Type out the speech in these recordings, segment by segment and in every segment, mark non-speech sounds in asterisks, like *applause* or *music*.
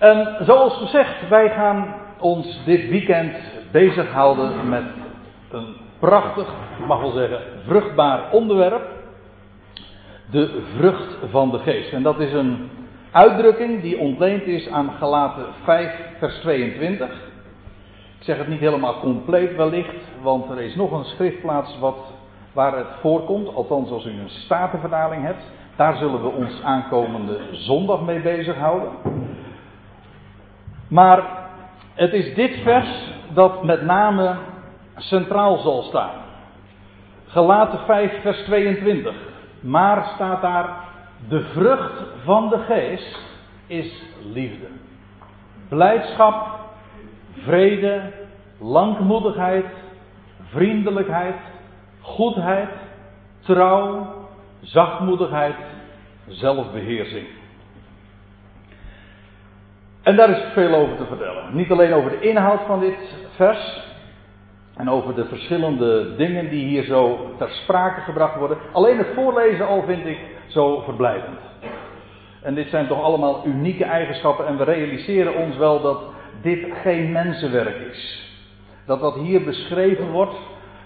En zoals gezegd, wij gaan ons dit weekend bezighouden met een prachtig, mag wel zeggen, vruchtbaar onderwerp. De vrucht van de geest. En dat is een uitdrukking die ontleend is aan Galaten 5, vers 22. Ik zeg het niet helemaal compleet wellicht, want er is nog een schriftplaats wat, waar het voorkomt. Althans, als u een statenverdaling hebt. Daar zullen we ons aankomende zondag mee bezighouden. Maar het is dit vers dat met name centraal zal staan. Gelaten 5, vers 22. Maar staat daar, de vrucht van de geest is liefde. Blijdschap, vrede, langmoedigheid, vriendelijkheid, goedheid, trouw, zachtmoedigheid, zelfbeheersing. En daar is veel over te vertellen. Niet alleen over de inhoud van dit vers. En over de verschillende dingen die hier zo ter sprake gebracht worden. Alleen het voorlezen al vind ik zo verblijvend. En dit zijn toch allemaal unieke eigenschappen. En we realiseren ons wel dat dit geen mensenwerk is. Dat wat hier beschreven wordt,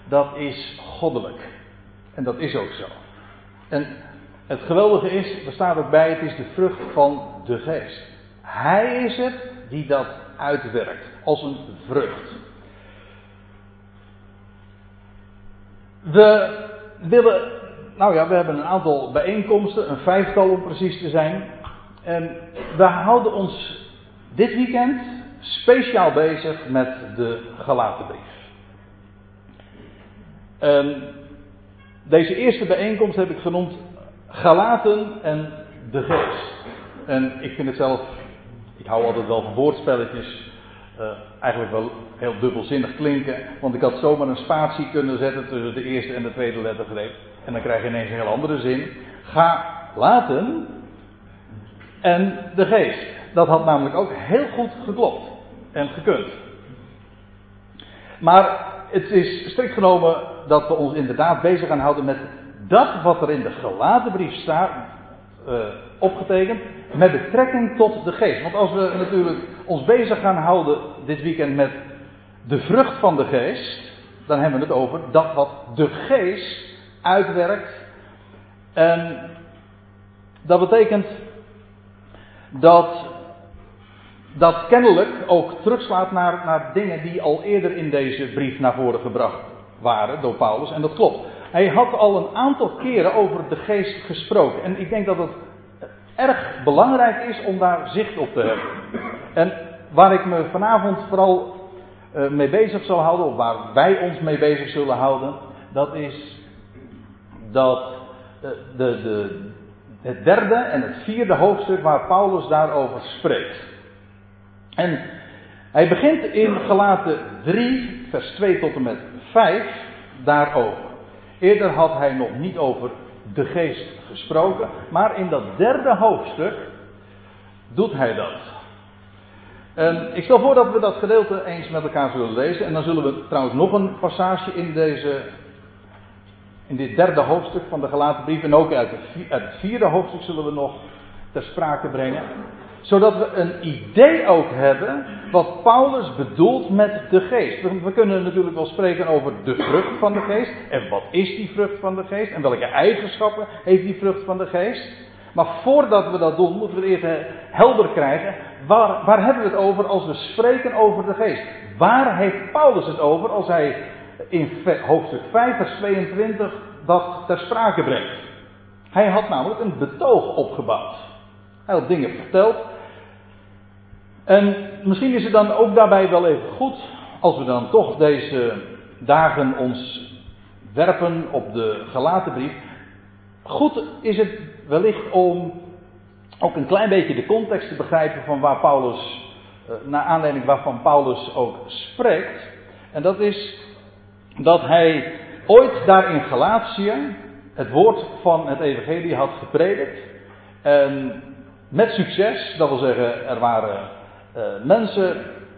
dat is goddelijk. En dat is ook zo. En het geweldige is, er staat ook bij, het is de vrucht van de geest. Hij is het die dat uitwerkt als een vrucht. We willen, nou ja, we hebben een aantal bijeenkomsten, een vijftal om precies te zijn. En we houden ons dit weekend speciaal bezig met de Galatenbrief. En deze eerste bijeenkomst heb ik genoemd Galaten en de Geest. En ik vind het zelf ik hou altijd wel van woordspelletjes. Uh, eigenlijk wel heel dubbelzinnig klinken. Want ik had zomaar een spatie kunnen zetten tussen de eerste en de tweede lettergreep. En dan krijg je ineens een heel andere zin. Ga laten en de geest. Dat had namelijk ook heel goed geklopt. En gekund. Maar het is strikt genomen dat we ons inderdaad bezig gaan houden met dat wat er in de gelaten brief staat, uh, opgetekend met betrekking tot de geest. Want als we natuurlijk ons bezig gaan houden dit weekend met de vrucht van de geest, dan hebben we het over dat wat de geest uitwerkt. En dat betekent dat dat kennelijk ook terugslaat naar, naar dingen die al eerder in deze brief naar voren gebracht waren door Paulus. En dat klopt. Hij had al een aantal keren over de geest gesproken. En ik denk dat het erg belangrijk is om daar zicht op te hebben. En waar ik me vanavond vooral uh, mee bezig zal houden, of waar wij ons mee bezig zullen houden, dat is dat uh, de, de, het derde en het vierde hoofdstuk waar Paulus daarover spreekt. En hij begint in Galaten 3, vers 2 tot en met 5 daarover. Eerder had hij nog niet over de geest gesproken. Maar in dat derde hoofdstuk doet hij dat. Ik stel voor dat we dat gedeelte eens met elkaar zullen lezen. En dan zullen we trouwens nog een passage in, deze, in dit derde hoofdstuk van de gelaten brief. En ook uit het vierde hoofdstuk zullen we nog ter sprake brengen zodat we een idee ook hebben wat Paulus bedoelt met de geest. We, kunnen natuurlijk wel spreken over de vrucht van de geest. En wat is die vrucht van de geest? En welke eigenschappen heeft die vrucht van de geest? Maar voordat we dat doen, moeten we eerst helder krijgen. Waar, waar hebben we het over als we spreken over de geest? Waar heeft Paulus het over als hij in hoofdstuk 5, vers 22 dat ter sprake brengt? Hij had namelijk een betoog opgebouwd. Hij had dingen verteld en misschien is het dan ook daarbij wel even goed, als we dan toch deze dagen ons werpen op de gelaten brief. Goed is het wellicht om ook een klein beetje de context te begrijpen van waar Paulus, eh, naar aanleiding waarvan Paulus ook spreekt. En dat is dat hij ooit daar in Galatië het woord van het evangelie had gepredikt. En met succes, dat wil zeggen, er waren uh, mensen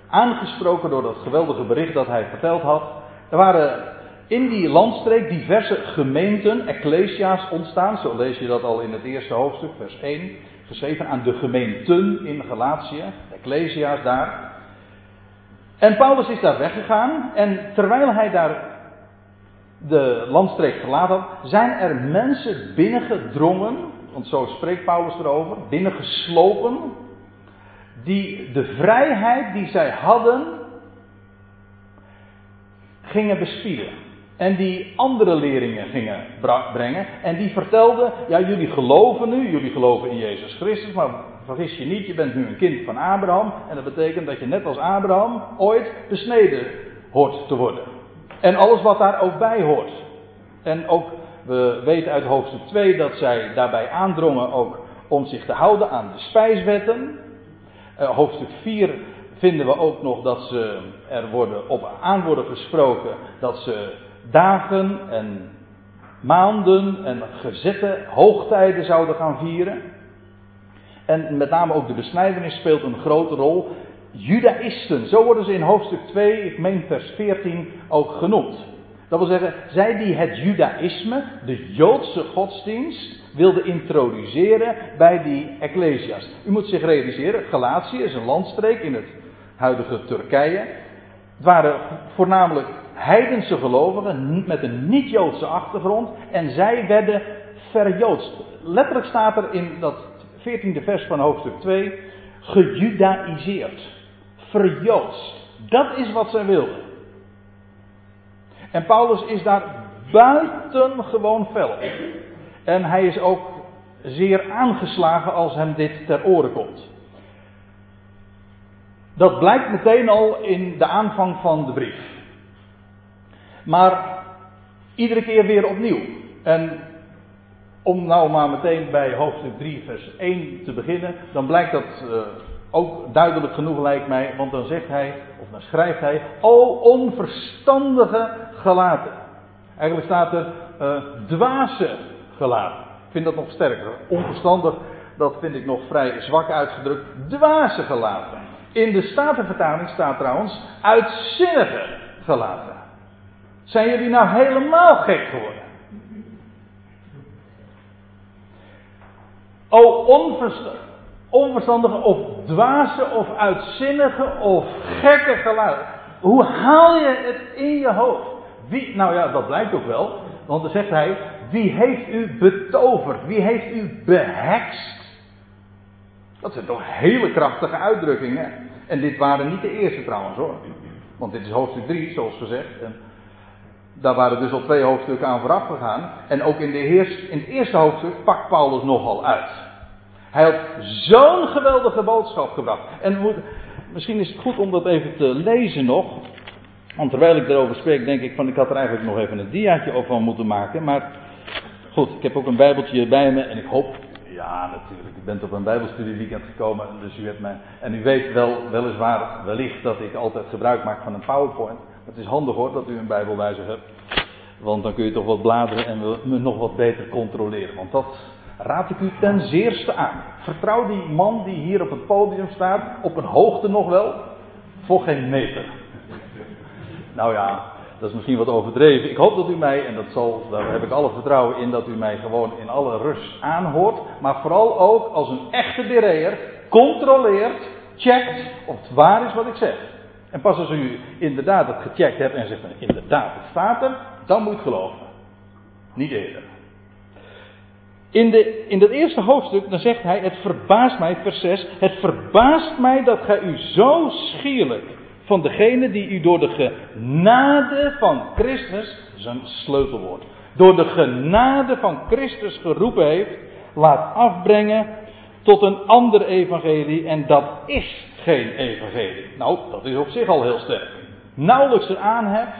aangesproken door dat geweldige bericht dat hij verteld had. Er waren in die landstreek diverse gemeenten, ecclesia's ontstaan. Zo lees je dat al in het eerste hoofdstuk, vers 1. Geschreven aan de gemeenten in Galatië. Ecclesia's daar. En Paulus is daar weggegaan en terwijl hij daar de landstreek verlaten had, zijn er mensen binnengedrongen, want zo spreekt Paulus erover, binnengeslopen, die de vrijheid die zij hadden gingen bespieden. En die andere leerlingen gingen brengen. En die vertelden, ja jullie geloven nu, jullie geloven in Jezus Christus, maar vergis je niet, je bent nu een kind van Abraham. En dat betekent dat je net als Abraham ooit besneden hoort te worden. En alles wat daar ook bij hoort. En ook, we weten uit hoofdstuk 2 dat zij daarbij aandrongen ook om zich te houden aan de spijswetten. Uh, hoofdstuk 4 vinden we ook nog dat ze er worden, op aan worden gesproken dat ze dagen en maanden en gezette hoogtijden zouden gaan vieren. En met name ook de besnijdenis speelt een grote rol. Judaïsten, zo worden ze in hoofdstuk 2, ik meen vers 14, ook genoemd. Dat wil zeggen, zij die het Judaïsme, de Joodse godsdienst, wilden introduceren bij die Ecclesia's. U moet zich realiseren, Galatië is een landstreek in het huidige Turkije. Het waren voornamelijk heidense gelovigen met een niet-Joodse achtergrond en zij werden verjoodst. Letterlijk staat er in dat 14e vers van hoofdstuk 2, gejudaïseerd, verjoodst. Dat is wat zij wilden. En Paulus is daar buitengewoon fel. En hij is ook zeer aangeslagen als hem dit ter oren komt. Dat blijkt meteen al in de aanvang van de brief. Maar iedere keer weer opnieuw. En om nou maar meteen bij hoofdstuk 3, vers 1 te beginnen, dan blijkt dat uh, ook duidelijk genoeg, lijkt mij. Want dan zegt hij, dan schrijft hij: O onverstandige gelaten. Eigenlijk staat er uh, dwaze gelaten. Ik vind dat nog sterker. Onverstandig, dat vind ik nog vrij zwak uitgedrukt. Dwaze gelaten. In de Statenvertaling staat trouwens uitzinnige gelaten. Zijn jullie nou helemaal gek geworden? O onverstandige of dwaze of uitzinnige of gekke geluid. Hoe haal je het in je hoofd? Wie, nou ja, dat blijkt ook wel. Want dan zegt hij, wie heeft u betoverd? Wie heeft u behekst? Dat zijn toch hele krachtige uitdrukkingen. En dit waren niet de eerste trouwens hoor. Want dit is hoofdstuk 3, zoals gezegd. En daar waren dus al twee hoofdstukken aan vooraf gegaan. En ook in, de in het eerste hoofdstuk pakt Paulus nogal uit. Hij had zo'n geweldige boodschap gebracht. En misschien is het goed om dat even te lezen nog. Want terwijl ik erover spreek, denk ik van ik had er eigenlijk nog even een diaatje over moeten maken. Maar goed, ik heb ook een bijbeltje bij me en ik hoop, ja natuurlijk, u bent op een bijbelstudieweekend gekomen. Dus u hebt mij, en u weet wel, weliswaar wellicht dat ik altijd gebruik maak van een powerpoint. Het is handig hoor dat u een bijbelwijzer hebt. Want dan kun je toch wat bladeren en me nog wat beter controleren. Want dat raad ik u ten zeerste aan. Vertrouw die man die hier op het podium staat, op een hoogte nog wel, voor geen meter. Nou ja, dat is misschien wat overdreven. Ik hoop dat u mij, en dat zal, daar heb ik alle vertrouwen in, dat u mij gewoon in alle rust aanhoort. Maar vooral ook als een echte bereer controleert, checkt of het waar is wat ik zeg. En pas als u inderdaad het gecheckt hebt en zegt, inderdaad, het staat er, dan moet geloven. Niet eerder. In, de, in dat eerste hoofdstuk, dan zegt hij, het verbaast mij, vers 6, het verbaast mij dat gij u zo schierlijk van degene die u door de genade van Christus, een sleutelwoord, door de genade van Christus geroepen heeft, laat afbrengen tot een ander evangelie en dat is geen evangelie. Nou, dat is op zich al heel sterk. Nauwelijks er aan hebt,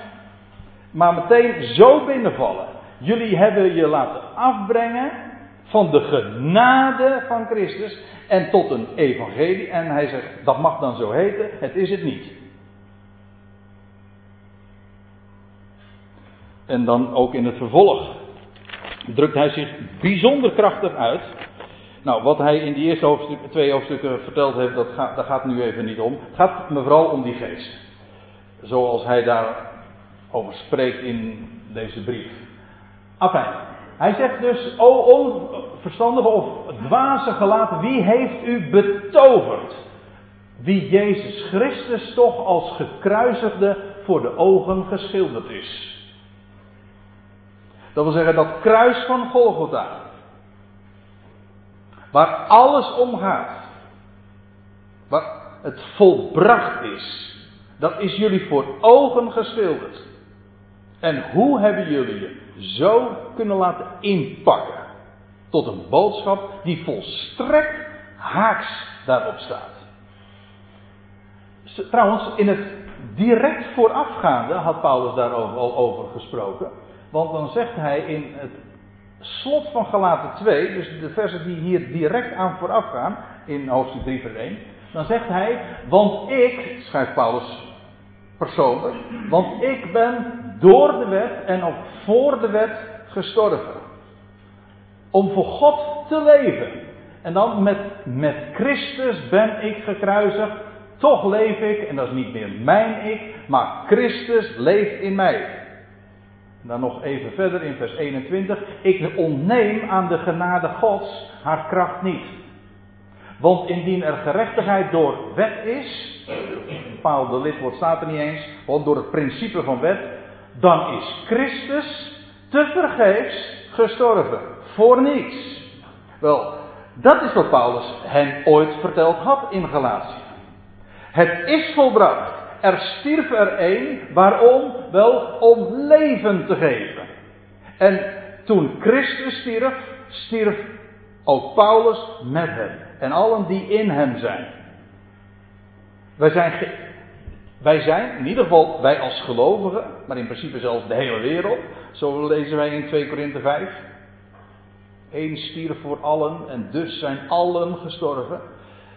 maar meteen zo binnenvallen. Jullie hebben je laten afbrengen van de genade van Christus en tot een evangelie. En hij zegt, dat mag dan zo heten, het is het niet. En dan ook in het vervolg drukt hij zich bijzonder krachtig uit. Nou, wat hij in die eerste hoofdstuk, twee hoofdstukken verteld heeft, dat gaat, daar gaat het nu even niet om. Het gaat me vooral om die geest. Zoals hij daarover spreekt in deze brief. Afijn, hij zegt dus, o onverstandige of dwaze gelaten, wie heeft u betoverd? wie Jezus Christus toch als gekruisigde voor de ogen geschilderd is. Dat wil zeggen dat kruis van Golgotha. Waar alles om gaat. Waar het volbracht is. Dat is jullie voor ogen geschilderd. En hoe hebben jullie je zo kunnen laten inpakken? Tot een boodschap die volstrekt haaks daarop staat. Trouwens, in het direct voorafgaande had Paulus daarover al over gesproken. Want dan zegt hij in het slot van Galaten 2, dus de versen die hier direct aan vooraf gaan, in hoofdstuk 3 vers 1. Dan zegt hij, want ik, schrijft Paulus persoonlijk, want ik ben door de wet en ook voor de wet gestorven. Om voor God te leven. En dan met, met Christus ben ik gekruisigd. Toch leef ik, en dat is niet meer mijn ik, maar Christus leeft in mij. En dan nog even verder in vers 21. Ik ontneem aan de genade Gods haar kracht niet. Want indien er gerechtigheid door wet is, bepaalde lidwoord staat er niet eens, want door het principe van wet, dan is Christus te vergeefs gestorven. Voor niets. Wel, dat is wat Paulus hen ooit verteld had in Galatië. Het is volbracht. Er stierf er één. Waarom? Wel om leven te geven. En toen Christus stierf, stierf ook Paulus met hem. En allen die in hem zijn. Wij zijn, wij zijn, in ieder geval wij als gelovigen, maar in principe zelfs de hele wereld. Zo lezen wij in 2 Korinthe 5. Eén stierf voor allen en dus zijn allen gestorven.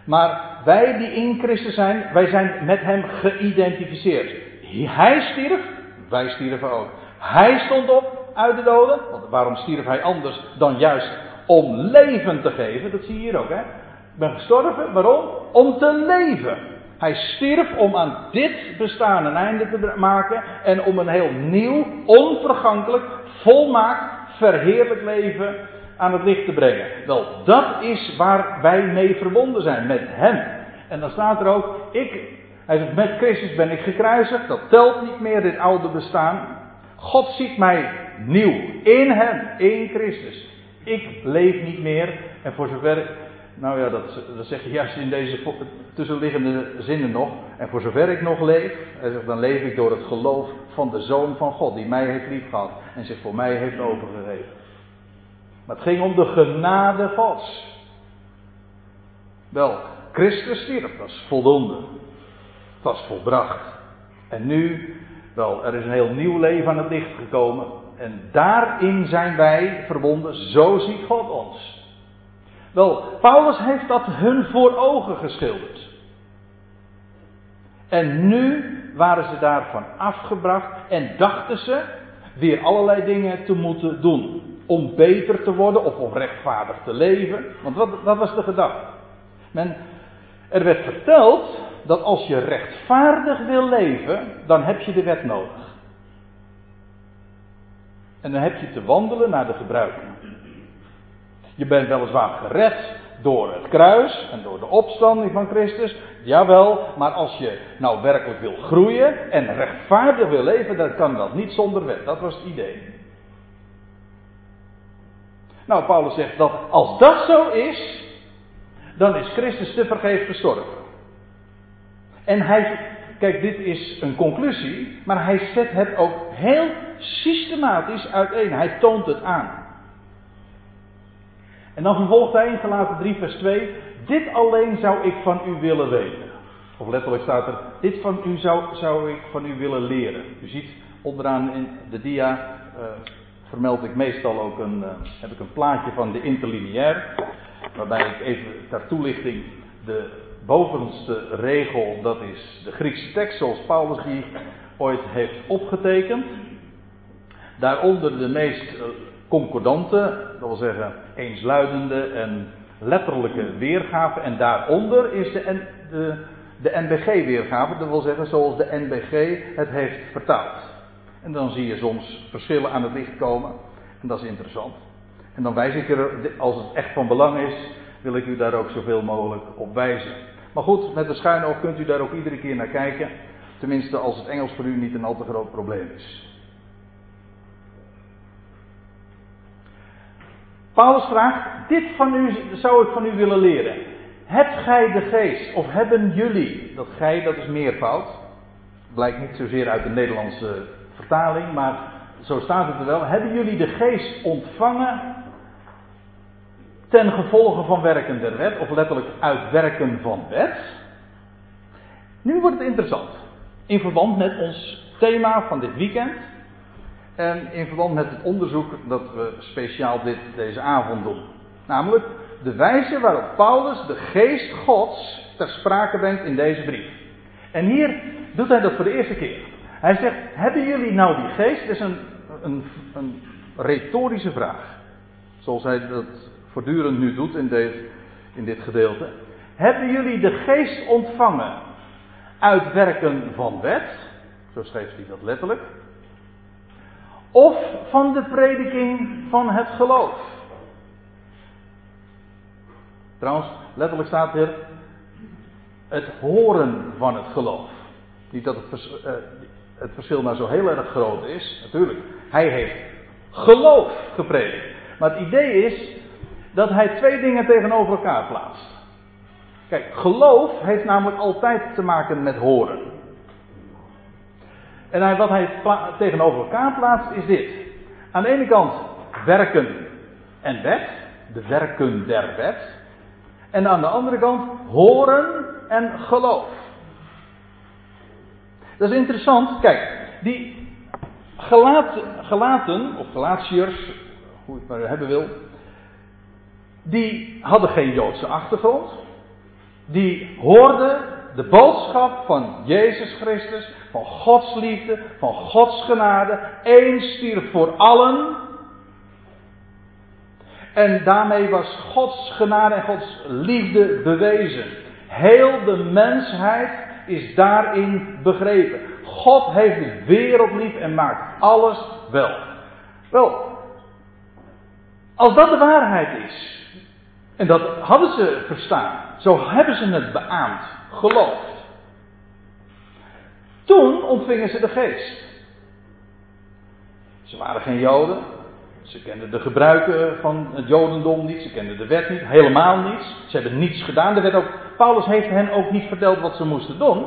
Maar wij die in Christus zijn, wij zijn met hem geïdentificeerd. Hij stierf, wij stierven ook. Hij stond op uit de doden. Want waarom stierf hij anders dan juist om leven te geven? Dat zie je hier ook, hè? Ik ben gestorven, waarom? Om te leven. Hij stierf om aan dit bestaan een einde te maken en om een heel nieuw, onvergankelijk, volmaakt, verheerlijk leven aan het licht te brengen. Wel, dat is waar wij mee verbonden zijn, met Hem. En dan staat er ook, ik, hij zegt, met Christus ben ik gekruisigd, dat telt niet meer dit oude bestaan. God ziet mij nieuw, in Hem, in Christus. Ik leef niet meer, en voor zover, nou ja, dat, dat zeg je juist in deze tussenliggende zinnen nog. En voor zover ik nog leef, dan leef ik door het geloof van de Zoon van God, die mij heeft liefgehad en zich voor mij heeft overgegeven. Maar het ging om de genade Gods. Wel, Christus stierf, dat is voldoende. Dat is volbracht. En nu, wel, er is een heel nieuw leven aan het licht gekomen. En daarin zijn wij verbonden, zo ziet God ons. Wel, Paulus heeft dat hun voor ogen geschilderd. En nu waren ze daarvan afgebracht en dachten ze weer allerlei dingen te moeten doen om beter te worden of om rechtvaardig te leven. Want wat, dat was de gedachte. Men, er werd verteld dat als je rechtvaardig wil leven, dan heb je de wet nodig. En dan heb je te wandelen naar de gebruiken. Je bent weliswaar gered door het kruis en door de opstanding van Christus. Jawel, maar als je nou werkelijk wil groeien en rechtvaardig wil leven, dan kan dat niet zonder wet. Dat was het idee. Nou, Paulus zegt dat als dat zo is, dan is Christus te vergeef gestorven. En hij, kijk, dit is een conclusie, maar hij zet het ook heel systematisch uiteen. Hij toont het aan. En dan vervolgt hij in gelaten 3 vers 2, dit alleen zou ik van u willen weten. Of letterlijk staat er, dit van u zou, zou ik van u willen leren. U ziet onderaan in de dia, uh, vermeld ik meestal ook een, uh, heb ik een plaatje van de interlineair. Waarbij ik even ter toelichting de bovenste regel, dat is de Griekse tekst zoals Paulus die ooit heeft opgetekend. Daaronder de meest uh, concordante, dat wil zeggen eensluidende en letterlijke weergave. En daaronder is de, de, de NBG-weergave, dat wil zeggen zoals de NBG het heeft vertaald. En dan zie je soms verschillen aan het licht komen. En dat is interessant. En dan wijs ik er, als het echt van belang is, wil ik u daar ook zoveel mogelijk op wijzen. Maar goed, met een schuin oog kunt u daar ook iedere keer naar kijken. Tenminste, als het Engels voor u niet een al te groot probleem is. Paulus vraagt: Dit van u zou ik van u willen leren. Hebt gij de geest, of hebben jullie, dat gij, dat is meervoud. Blijkt niet zozeer uit de Nederlandse vertaling, maar zo staat het er wel. Hebben jullie de geest ontvangen ten gevolge van werken der wet, of letterlijk uit werken van wet? Nu wordt het interessant. In verband met ons thema van dit weekend. En in verband met het onderzoek dat we speciaal dit, deze avond doen. Namelijk de wijze waarop Paulus de geest Gods ter sprake brengt in deze brief. En hier doet hij dat voor de eerste keer. Hij zegt: Hebben jullie nou die geest? Dat is een, een, een retorische vraag. Zoals hij dat voortdurend nu doet in, deze, in dit gedeelte. Hebben jullie de geest ontvangen uit werken van wet? Zo schreef hij dat letterlijk. Of van de prediking van het geloof? Trouwens, letterlijk staat er het horen van het geloof. Niet dat het, uh, het verschil nou zo heel erg groot is, natuurlijk. Hij heeft geloof gepredikt. Maar het idee is dat hij twee dingen tegenover elkaar plaatst. Kijk, geloof heeft namelijk altijd te maken met horen. En wat hij tegenover elkaar plaatst is dit. Aan de ene kant werken en wet, de werken der wet. En aan de andere kant horen en geloof. Dat is interessant. Kijk, die gelaten, of Galatiërs, hoe je het maar hebben wil, die hadden geen Joodse achtergrond. Die hoorden de boodschap van Jezus Christus, van Gods liefde, van Gods genade. Eén stierf voor allen. En daarmee was Gods genade en Gods liefde bewezen. Heel de mensheid is daarin begrepen. God heeft de wereld lief en maakt alles wel. Wel, als dat de waarheid is, en dat hadden ze verstaan, zo hebben ze het beaamd, geloofd. Toen ontvingen ze de geest. Ze waren geen Joden, ze kenden de gebruiken van het Jodendom niet, ze kenden de wet niet, helemaal niets. Ze hebben niets gedaan. Wet ook, Paulus heeft hen ook niet verteld wat ze moesten doen.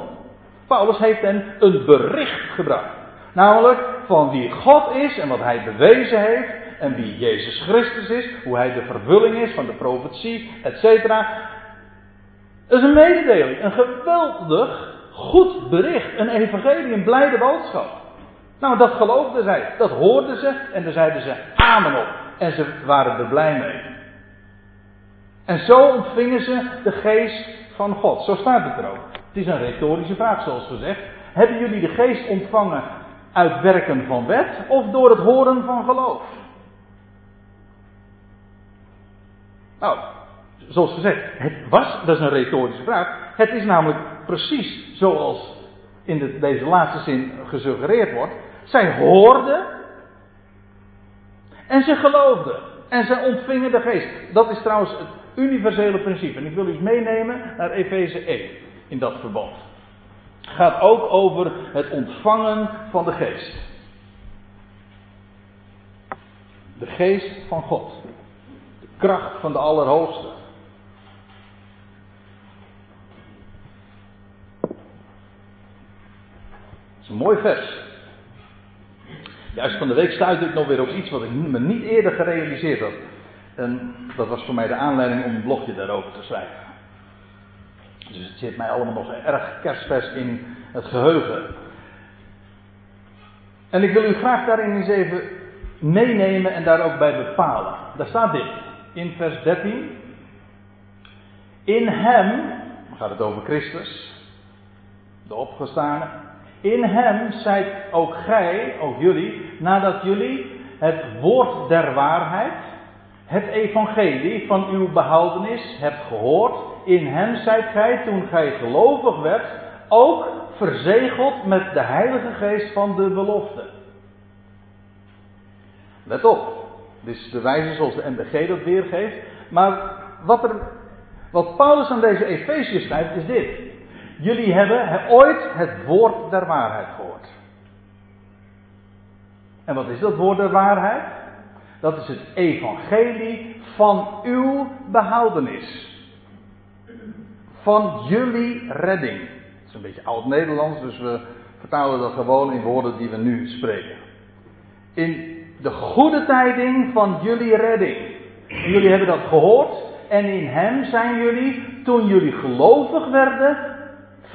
Paulus heeft hen een bericht gebracht. Namelijk van wie God is en wat hij bewezen heeft. En wie Jezus Christus is, hoe hij de vervulling is van de profetie, etc. Dat is een mededeling, een geweldig goed bericht, een evangelie, een blijde boodschap. Nou, dat geloofden zij. Dat hoorden ze en daar zeiden ze amen op. En ze waren er blij mee. En zo ontvingen ze de geest van God. Zo staat het er ook. Het is een retorische vraag, zoals gezegd. Hebben jullie de geest ontvangen uit werken van wet of door het horen van geloof? Nou, zoals gezegd, het was, dat is een retorische vraag. Het is namelijk precies zoals in de, deze laatste zin gesuggereerd wordt. Zij hoorden en ze geloofden. En ze ontvingen de geest. Dat is trouwens het universele principe. En ik wil u meenemen naar Efeze 1 in dat verband. Het gaat ook over het ontvangen van de geest. De geest van God. De kracht van de Allerhoogste. Het is een mooi vers. Juist van de week stuitte ik nog weer op iets wat ik me niet eerder gerealiseerd had. En dat was voor mij de aanleiding om een blogje daarover te schrijven. Dus het zit mij allemaal nog erg kerstvers in het geheugen. En ik wil u graag daarin eens even meenemen en daar ook bij bepalen. Daar staat dit in vers 13. In hem, gaat het over Christus, de opgestane. In hem zijt ook gij, ook jullie, nadat jullie het woord der waarheid, het evangelie van uw behoudenis hebt gehoord. In hem zijt gij, toen gij gelovig werd, ook verzegeld met de Heilige Geest van de belofte. Let op, dit is de wijze zoals de MBG dat weergeeft. Maar wat er Wat Paulus aan deze Efeziërs schrijft is dit. Jullie hebben ooit het woord der waarheid gehoord. En wat is dat woord der waarheid? Dat is het evangelie van uw behoudenis. Van jullie redding. Het is een beetje oud-Nederlands, dus we vertalen dat gewoon in woorden die we nu spreken. In de goede tijding van jullie redding. Jullie hebben dat gehoord. En in hem zijn jullie, toen jullie gelovig werden,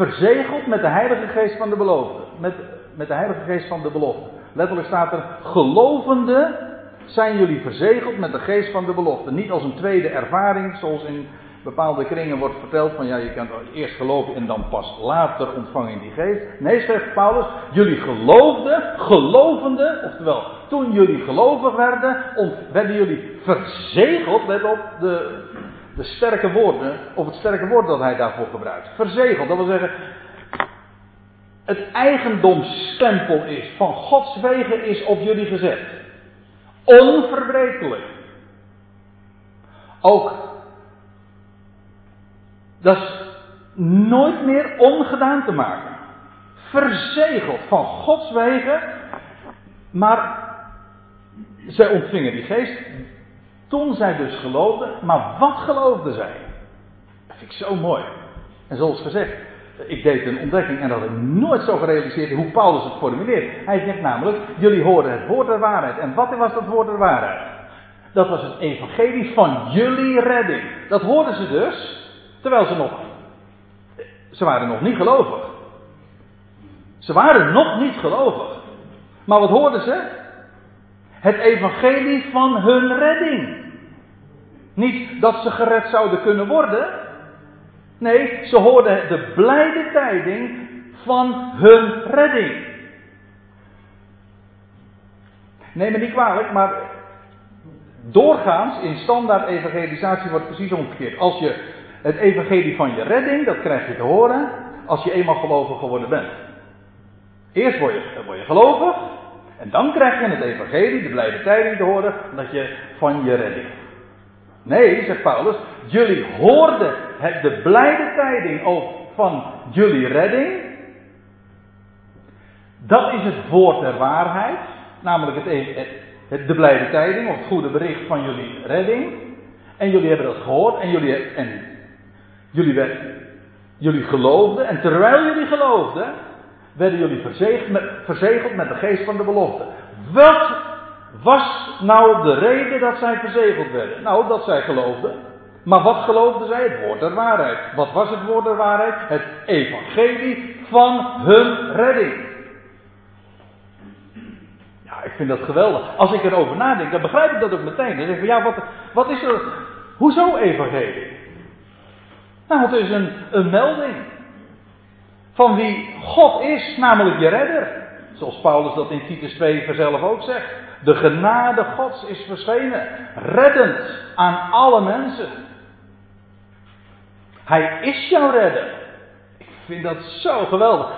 verzegeld met de Heilige Geest van de belofte. Met, met de Heilige Geest van de belofte. Letterlijk staat er, gelovende zijn jullie verzegeld met de geest van de belofte. Niet als een tweede ervaring, zoals in bepaalde kringen wordt verteld van ja, je kan eerst geloven en dan pas later ontvangen die geest. Nee, zegt Paulus, jullie geloofden, gelovende, oftewel toen jullie gelovig werden, werden jullie verzegeld, let op de, de sterke woorden, of het sterke woord dat hij daarvoor gebruikt. Verzegeld, dat wil zeggen, het eigendomsstempel is van Gods wegen is op jullie gezet. Onverbrekelijk. Ook dat is nooit meer ongedaan te maken. Verzegeld van Gods wegen. Maar zij ontvingen die geest toen zij dus geloofden. Maar wat geloofden zij? Dat vind ik zo mooi. En zoals gezegd, ik deed een ontdekking en dat had ik nooit zo gerealiseerd hoe Paulus het formuleert. Hij zegt namelijk, jullie horen het woord der waarheid. En wat was dat woord der waarheid? Dat was het evangelie van jullie redding. Dat hoorden ze dus, terwijl ze nog, ze waren nog niet gelovig. Ze waren nog niet gelovig. Maar wat hoorden ze? Het evangelie van hun redding. Niet dat ze gered zouden kunnen worden, Nee, ze hoorden de blijde tijding van hun redding. Neem me niet kwalijk, maar doorgaans in standaard evangelisatie wordt precies omgekeerd. Als je het evangelie van je redding, dat krijg je te horen als je eenmaal gelovig geworden bent. Eerst word je, word je gelovig en dan krijg je het evangelie, de blijde tijding te horen dat je van je redding. Nee, zegt Paulus, jullie hoorden het, de blijde tijding over van jullie redding. Dat is het woord der waarheid, namelijk het, het, de blijde tijding of het goede bericht van jullie redding. En jullie hebben dat gehoord en jullie, en jullie, jullie geloofden. En terwijl jullie geloofden, werden jullie verzegeld met, de geest van de belofte. Wat was nou de reden dat zij verzegeld werden? Nou, dat zij geloofden. Maar wat geloofden zij? Het woord der waarheid. Wat was het woord der waarheid? Het evangelie van hun redding. Ja, ik vind dat geweldig. Als ik erover nadenk, dan begrijp ik dat ook meteen. Dan zeg ik van ja, wat, wat is er? Hoezo evangelie? Nou, het is een melding. Van wie God is, namelijk je redder. Zoals Paulus dat in Titus 2 zelf ook zegt. De genade Gods is verschenen, reddend aan alle mensen. Hij is jouw redder. Ik vind dat zo geweldig.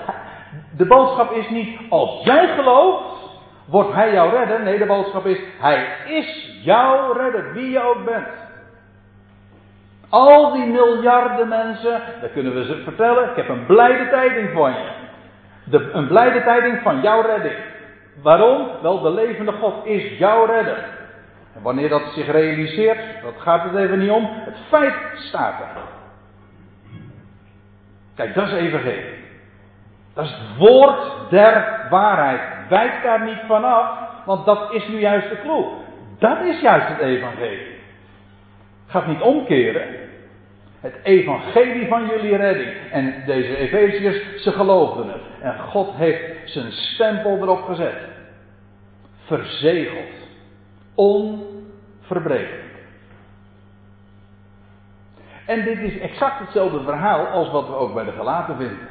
De boodschap is niet als jij gelooft, wordt hij jouw redder. Nee, de boodschap is hij is jouw redder, wie je ook bent. Al die miljarden mensen, daar kunnen we ze vertellen, ik heb een blijde tijding van je. De, een blijde tijding van jouw redding. Waarom? Wel, de levende God is jouw redder. En wanneer dat zich realiseert, dat gaat het even niet om. Het feit staat er. Kijk, dat is evangelie. Dat is het woord der waarheid. Wijk daar niet vanaf, want dat is nu juist de clue. Dat is juist het evangelie. Gaat niet omkeren. Het evangelie van jullie redding. En deze Efeziërs, ze geloofden het. En God heeft zijn stempel erop gezet. Verzegeld. Onverbrekelijk. En dit is exact hetzelfde verhaal als wat we ook bij de gelaten vinden.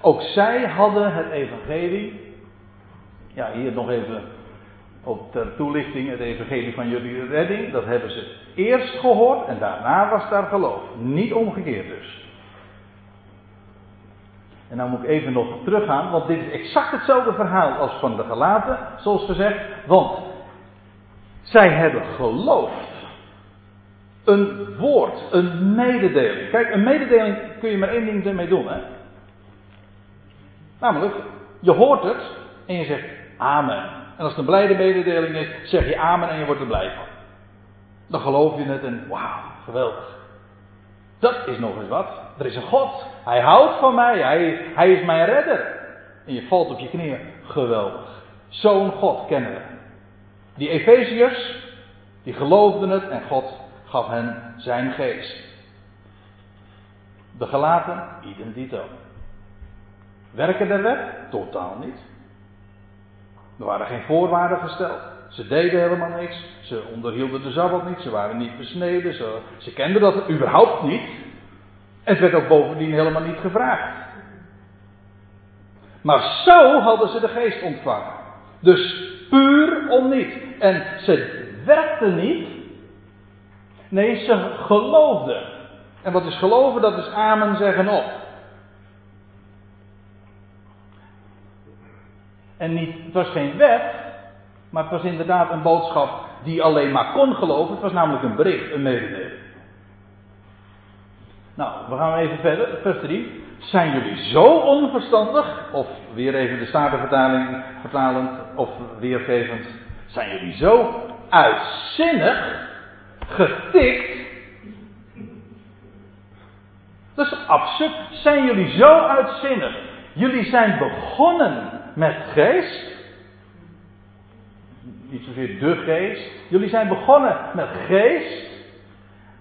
Ook zij hadden het evangelie. Ja, hier nog even op ter toelichting het evangelie van jullie redding. Dat hebben ze eerst gehoord en daarna was daar geloof. Niet omgekeerd dus. En nou moet ik even nog teruggaan, want dit is exact hetzelfde verhaal als van de gelaten, zoals gezegd. Want zij hebben geloofd. Een woord, een mededeling. Kijk, een mededeling kun je maar één ding ermee doen, hè? Namelijk, je hoort het en je zegt amen. En als het een blijde mededeling is, zeg je amen en je wordt er blij van. Dan geloof je het en wauw, geweldig. Dat is nog eens wat. Er is een God. Hij houdt van mij. Hij, hij is mijn redder. En je valt op je knieën. Geweldig. Zo'n God kennen we. Die Efeziërs, die geloofden het en God gaf hen zijn geest. De gelaten, idem. Werken der wet? Totaal niet. Er waren geen voorwaarden gesteld. Ze deden helemaal niks. Ze onderhielden de Sabbat niet. Ze waren niet besneden. Ze, ze kenden dat überhaupt niet. En het werd ook bovendien helemaal niet gevraagd. Maar zo hadden ze de geest ontvangen. Dus puur om niet. En ze werkten niet. Nee, ze geloofden. En wat is geloven? Dat is amen zeggen op. En niet, het was geen wet, maar het was inderdaad een boodschap die alleen maar kon geloven. Het was namelijk een bericht, een mededeling. Nou, we gaan even verder. Vers 3. Zijn jullie zo onverstandig, of weer even de Statenvertaling vertalend, of weergevend, zijn jullie zo uitzinnig, getikt? Dat is absurd. Zijn jullie zo uitzinnig? Jullie zijn begonnen met geest. Niet zozeer de geest. Jullie zijn begonnen met geest.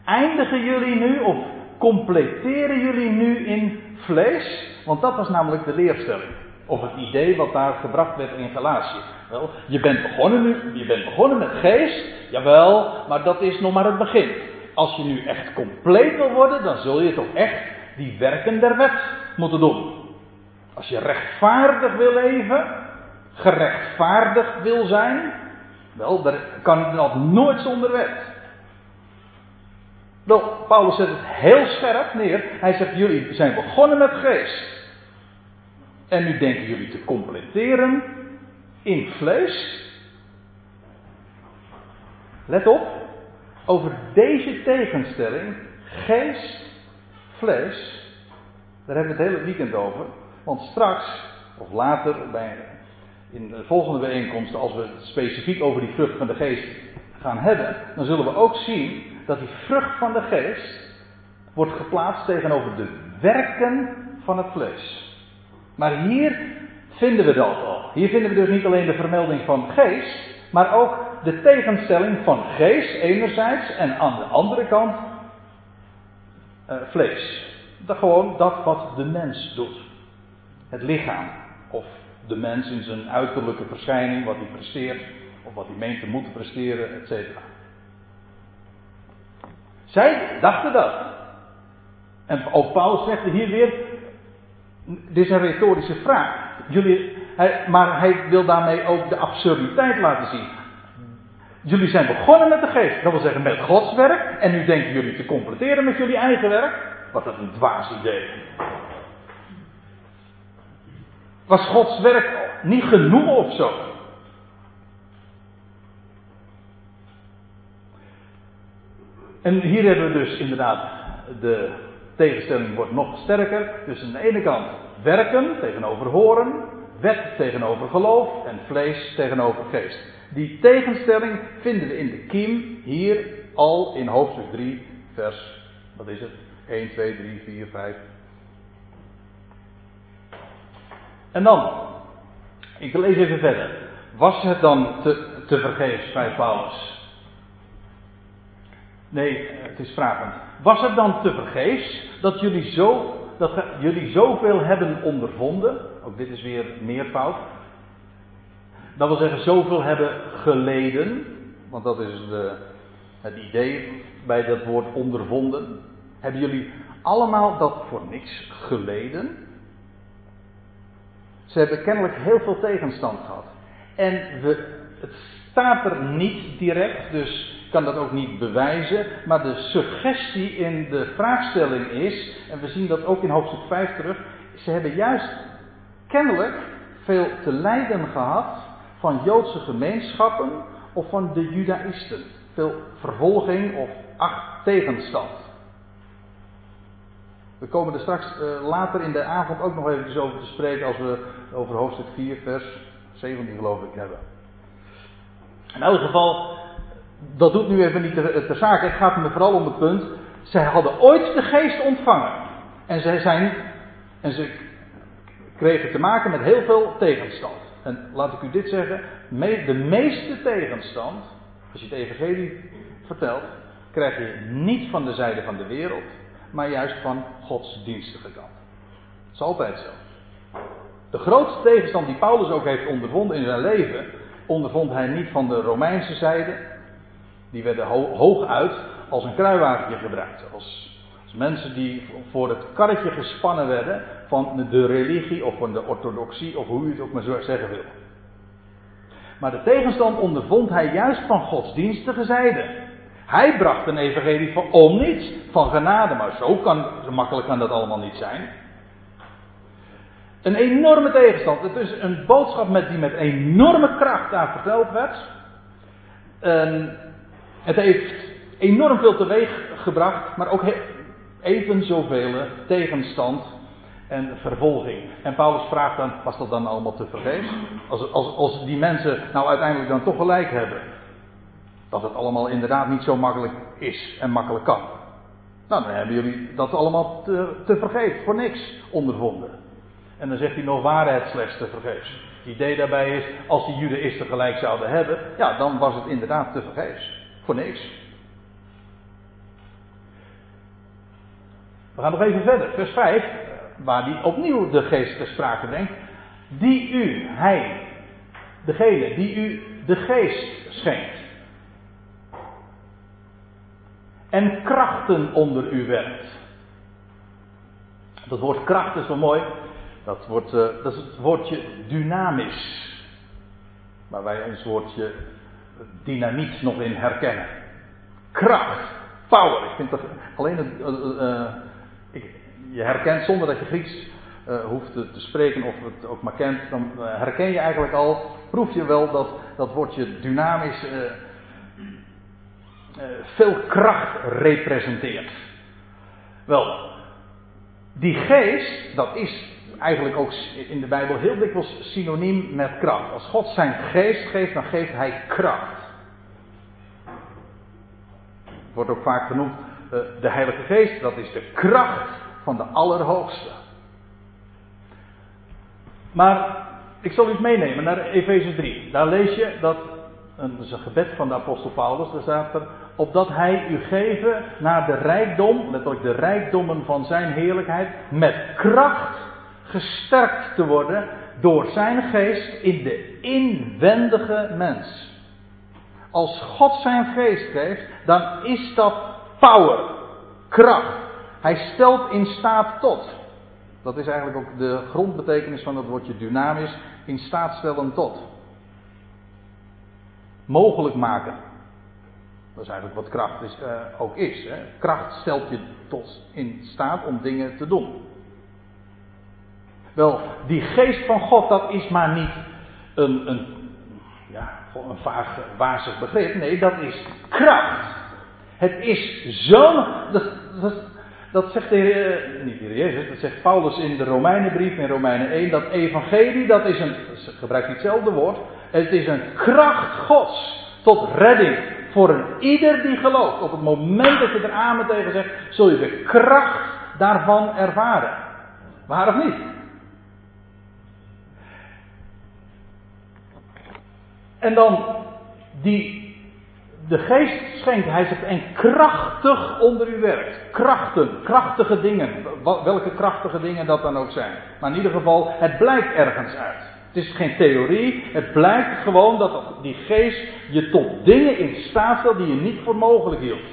Eindigen jullie nu of completeren jullie nu in vlees? Want dat was namelijk de leerstelling. Of het idee wat daar gebracht werd in Galatië. Wel, je bent begonnen nu, je bent begonnen met geest, jawel, maar dat is nog maar het begin. Als je nu echt compleet wil worden, dan zul je toch echt die werken der wet moeten doen. Als je rechtvaardig wil leven, gerechtvaardigd wil zijn, wel, daar kan dat nooit zonder wet. Wel, Paulus zet het heel scherp neer. Hij zegt: Jullie zijn begonnen met geest. En nu denken jullie te completeren in vlees. Let op, over deze tegenstelling, geest, vlees, daar hebben we het hele weekend over. Want straks, of later, bij, in de volgende bijeenkomsten, als we het specifiek over die vrucht van de geest gaan hebben, dan zullen we ook zien dat die vrucht van de geest wordt geplaatst tegenover de werken van het vlees. Maar hier vinden we dat al. Hier vinden we dus niet alleen de vermelding van geest, maar ook de tegenstelling van geest enerzijds en aan de andere kant uh, vlees. Dat gewoon dat wat de mens doet het lichaam. Of de mens in zijn uiterlijke verschijning, wat hij presteert, of wat hij meent te moeten presteren, etc. Zij dachten dat. En ook Paulus zegt hier weer, dit is een retorische vraag. Jullie, hij, maar hij wil daarmee ook de absurditeit laten zien. Jullie zijn begonnen met de geest, dat wil zeggen met Gods werk, en nu denken jullie te completeren met jullie eigen werk. Wat een dwaas idee. Was Gods werk niet genoeg of zo? En hier hebben we dus inderdaad de tegenstelling wordt nog sterker. Dus aan de ene kant werken tegenover horen, wet tegenover geloof en vlees tegenover geest. Die tegenstelling vinden we in de kiem hier al in hoofdstuk 3, vers, wat is het? 1, 2, 3, 4, 5, En dan, ik lees even verder. Was het dan te, te vergeefs bij Paulus? Nee, het is vragend. Was het dan te vergeefs dat jullie, zo, dat jullie zoveel hebben ondervonden? Ook dit is weer meervoud. Dat wil zeggen, zoveel hebben geleden. Want dat is de, het idee bij dat woord ondervonden. Hebben jullie allemaal dat voor niks geleden? Ze hebben kennelijk heel veel tegenstand gehad. En we, het staat er niet direct, dus kan dat ook niet bewijzen. Maar de suggestie in de vraagstelling is, en we zien dat ook in hoofdstuk 5 terug. Ze hebben juist kennelijk veel te lijden gehad van Joodse gemeenschappen of van de Judaïsten. Veel vervolging of acht tegenstand. We komen er straks uh, later in de avond ook nog even over te spreken als we over hoofdstuk 4, vers 17 geloof ik hebben. In elk geval, dat doet nu even niet ter zake. Het gaat me vooral om het punt. Zij hadden ooit de geest ontvangen. En zij zijn. En ze kregen te maken met heel veel tegenstand. En laat ik u dit zeggen. De meeste tegenstand. Als je het evangelie vertelt. Krijg je niet van de zijde van de wereld. Maar juist van Gods dienstige kant. Dat is altijd zo. De grootste tegenstand die Paulus ook heeft ondervonden in zijn leven ondervond hij niet van de Romeinse zijde. Die werden ho hooguit als een kruiwagentje gebruikt. Als, als, mensen die voor het karretje gespannen werden van de religie of van de orthodoxie of hoe u het ook maar zo zeggen wil. Maar de tegenstand ondervond hij juist van godsdienstige zijde. Hij bracht een evangelie van om niets, van genade, maar zo, kan, zo makkelijk kan dat allemaal niet zijn. Een enorme tegenstand. Het is een boodschap met, die met enorme kracht daar verteld werd. het heeft enorm veel teweeg gebracht, maar ook even zoveel tegenstand en vervolging. En Paulus vraagt dan, was dat dan allemaal te vergeefs? Als, als, als die mensen nou uiteindelijk dan toch gelijk hebben. Dat het allemaal inderdaad niet zo makkelijk is en makkelijk kan. Nou, dan hebben jullie dat allemaal te, te vergeefs, voor niks ondervonden. En dan zegt hij nog waarheid slechts te vergeefs. Het idee daarbij is, als die judaïsten gelijk zouden hebben, ja, dan was het inderdaad te vergeefs. Voor niks. We gaan nog even verder. Vers 5, waar hij opnieuw de geest ter sprake brengt. Die u, hij, degene die u de geest schenkt. En krachten onder u werkt. Dat woord kracht is wel mooi. Dat, wordt, uh, dat is het woordje dynamisch. Waar wij ons woordje dynamiet nog in herkennen. Kracht, power. Ik vind dat alleen het, uh, uh, ik, je herkent zonder dat je Grieks hoeft te, te, spreken of het ook maar kent, dan herken je eigenlijk al, proef je wel dat dat woordje dynamisch veel kracht representeert. Wel, die geest, dat is eigenlijk ook in de Bijbel heel dikwijls synoniem met kracht. Als God zijn geest geeft, dan geeft hij kracht. Wordt ook vaak genoemd uh, de Heilige Geest, dat is de kracht van de Allerhoogste. Maar ik zal u meenemen naar Efeze 3. Daar lees je dat, dat is een gebed van de apostel Paulus, daar staat er, opdat hij u geven naar de rijkdom, letterlijk de rijkdommen van zijn heerlijkheid, met kracht gesterkt te worden door zijn geest in de inwendige mens. Als God zijn geest geeft, dan is dat power, kracht. Hij stelt in staat tot. Dat is eigenlijk ook de grondbetekenis van het woordje dynamisch, in staat stellen tot. Mogelijk maken. Dat is eigenlijk wat kracht is, uh, ook is. Hè. Kracht stelt je tot in staat om dingen te doen. Wel, die geest van God, dat is maar niet een, een, ja, een vaag, wazig begrip. Nee, dat is kracht. Het is zo'n. Dat, dat, zegt de Heer, niet de Jezus, dat zegt Paulus in de Romeinenbrief, in Romeinen 1. Dat evangelie, dat is een. gebruikt hetzelfde woord. Het is een kracht Gods tot redding voor een ieder die gelooft. Op het moment dat je er amen tegen zegt, zul je de kracht daarvan ervaren. Waar of niet? En dan die de geest schenkt, hij zegt, en krachtig onder u werkt. Krachten, krachtige dingen. Welke krachtige dingen dat dan ook zijn. Maar in ieder geval, het blijkt ergens uit. Het is geen theorie, het blijkt gewoon dat die geest je tot dingen in staat stelt die je niet voor mogelijk hield.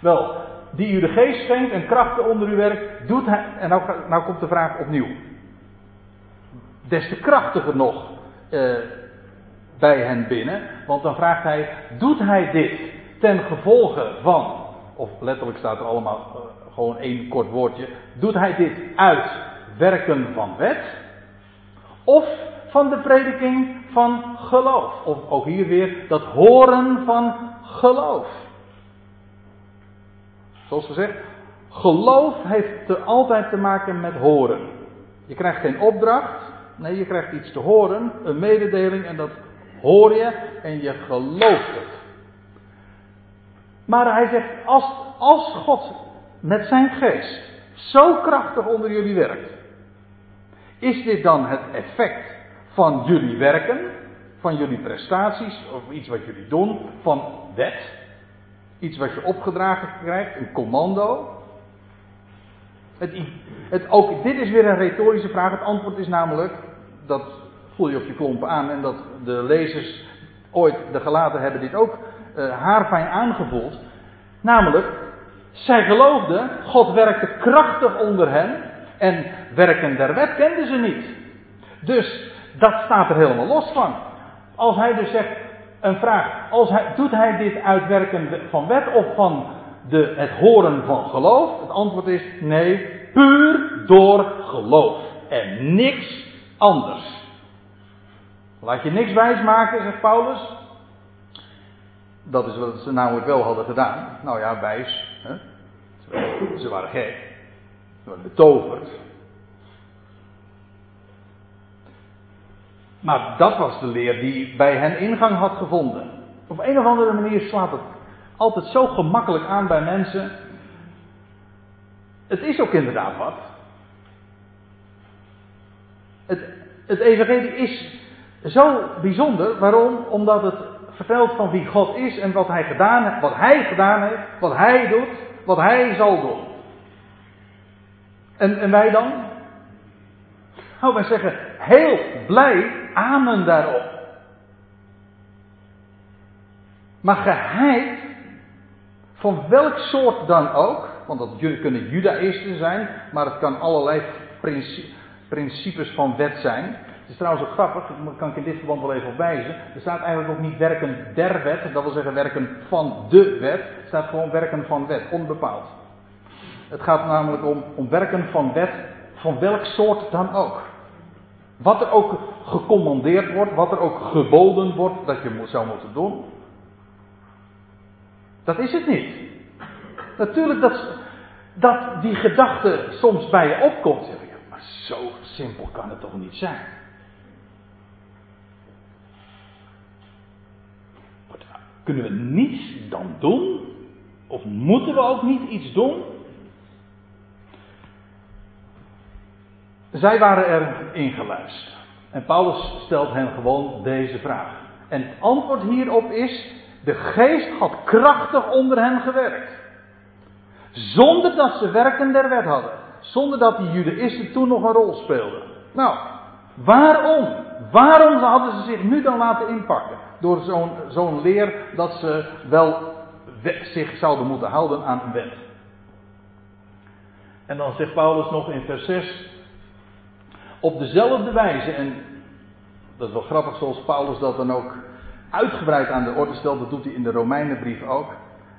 Wel, die u de geest schenkt en krachten onder u werkt, doet hij. En nou, nou komt de vraag opnieuw. Des te krachtiger nog. Uh, bij hen binnen. Want dan vraagt hij: Doet hij dit ten gevolge van. Of letterlijk staat er allemaal uh, gewoon één kort woordje. Doet hij dit uit werken van wet? Of van de prediking van geloof? Of ook hier weer dat horen van geloof. Zoals gezegd, geloof heeft te, altijd te maken met horen. Je krijgt geen opdracht, nee, je krijgt iets te horen, een mededeling en dat hoor je en je gelooft het. Maar hij zegt, als, als God met zijn geest zo krachtig onder jullie werkt, is dit dan het effect van jullie werken, van jullie prestaties, of iets wat jullie doen, van wet? Iets wat je opgedragen krijgt, een commando? Het, het, ook dit is weer een retorische vraag. Het antwoord is namelijk, dat voel je op je klompen aan en dat de lezers ooit, de gelaten hebben dit ook uh, haarfijn aangevoeld. Namelijk, zij geloofden, God werkte krachtig onder hen en werken der wet kenden ze niet. Dus dat staat er helemaal los van. Als hij dus zegt, een vraag, als doet hij dit uit werken van wet of van de, het horen van geloof? Het antwoord is nee, puur door geloof en niks anders. Laat je niks wijs maken, zegt Paulus. Dat is wat ze namelijk wel hadden gedaan. Nou ja, wijs. Hè? Ze waren gek. Waren betoverd. Maar dat was de leer die bij hen ingang had gevonden. Op een of andere manier slaat het altijd zo gemakkelijk aan bij mensen. Het is ook inderdaad wat. Het, het evangelie is zo bijzonder. Waarom? Omdat het vertelt van wie God is en wat hij gedaan heeft, wat hij gedaan heeft, wat hij doet, wat hij zal doen. En, en wij dan? Nou, wij zeggen heel blij amen daarop. Maar geheid, van welk soort dan ook, want dat kunnen judaïsten zijn, maar het kan allerlei principes van wet zijn. Het is trouwens ook grappig, dat kan ik in dit verband wel even op wijzen. Er staat eigenlijk ook niet werken der wet, dat wil zeggen werken van de wet. Er staat gewoon werken van wet, onbepaald. Het gaat namelijk om, werken van wet, van welk soort dan ook. Wat er ook gecommandeerd wordt, wat er ook geboden wordt dat je zou moeten doen. Dat is het niet. Natuurlijk dat, dat die gedachte soms bij je opkomt. Zeg ik, maar zo simpel kan het toch niet zijn. Kunnen we niets dan doen? Of moeten we ook niet iets doen? Zij waren er ingeluisterd. En Paulus stelt hen gewoon deze vraag. En het antwoord hierop is: de geest had krachtig onder hen gewerkt. Zonder dat ze werken der wet hadden. Zonder dat die judaïsten toen nog een rol speelden. Nou, waarom? Waarom hadden ze zich nu dan laten inpakken? door zo'n zo'n leer dat ze wel zich zouden moeten houden aan een wet. En dan zegt Paulus nog in vers 6. Op dezelfde wijze, en dat is wel grappig zoals Paulus dat dan ook uitgebreid aan de orde stelt, dat doet hij in de Romeinenbrief ook,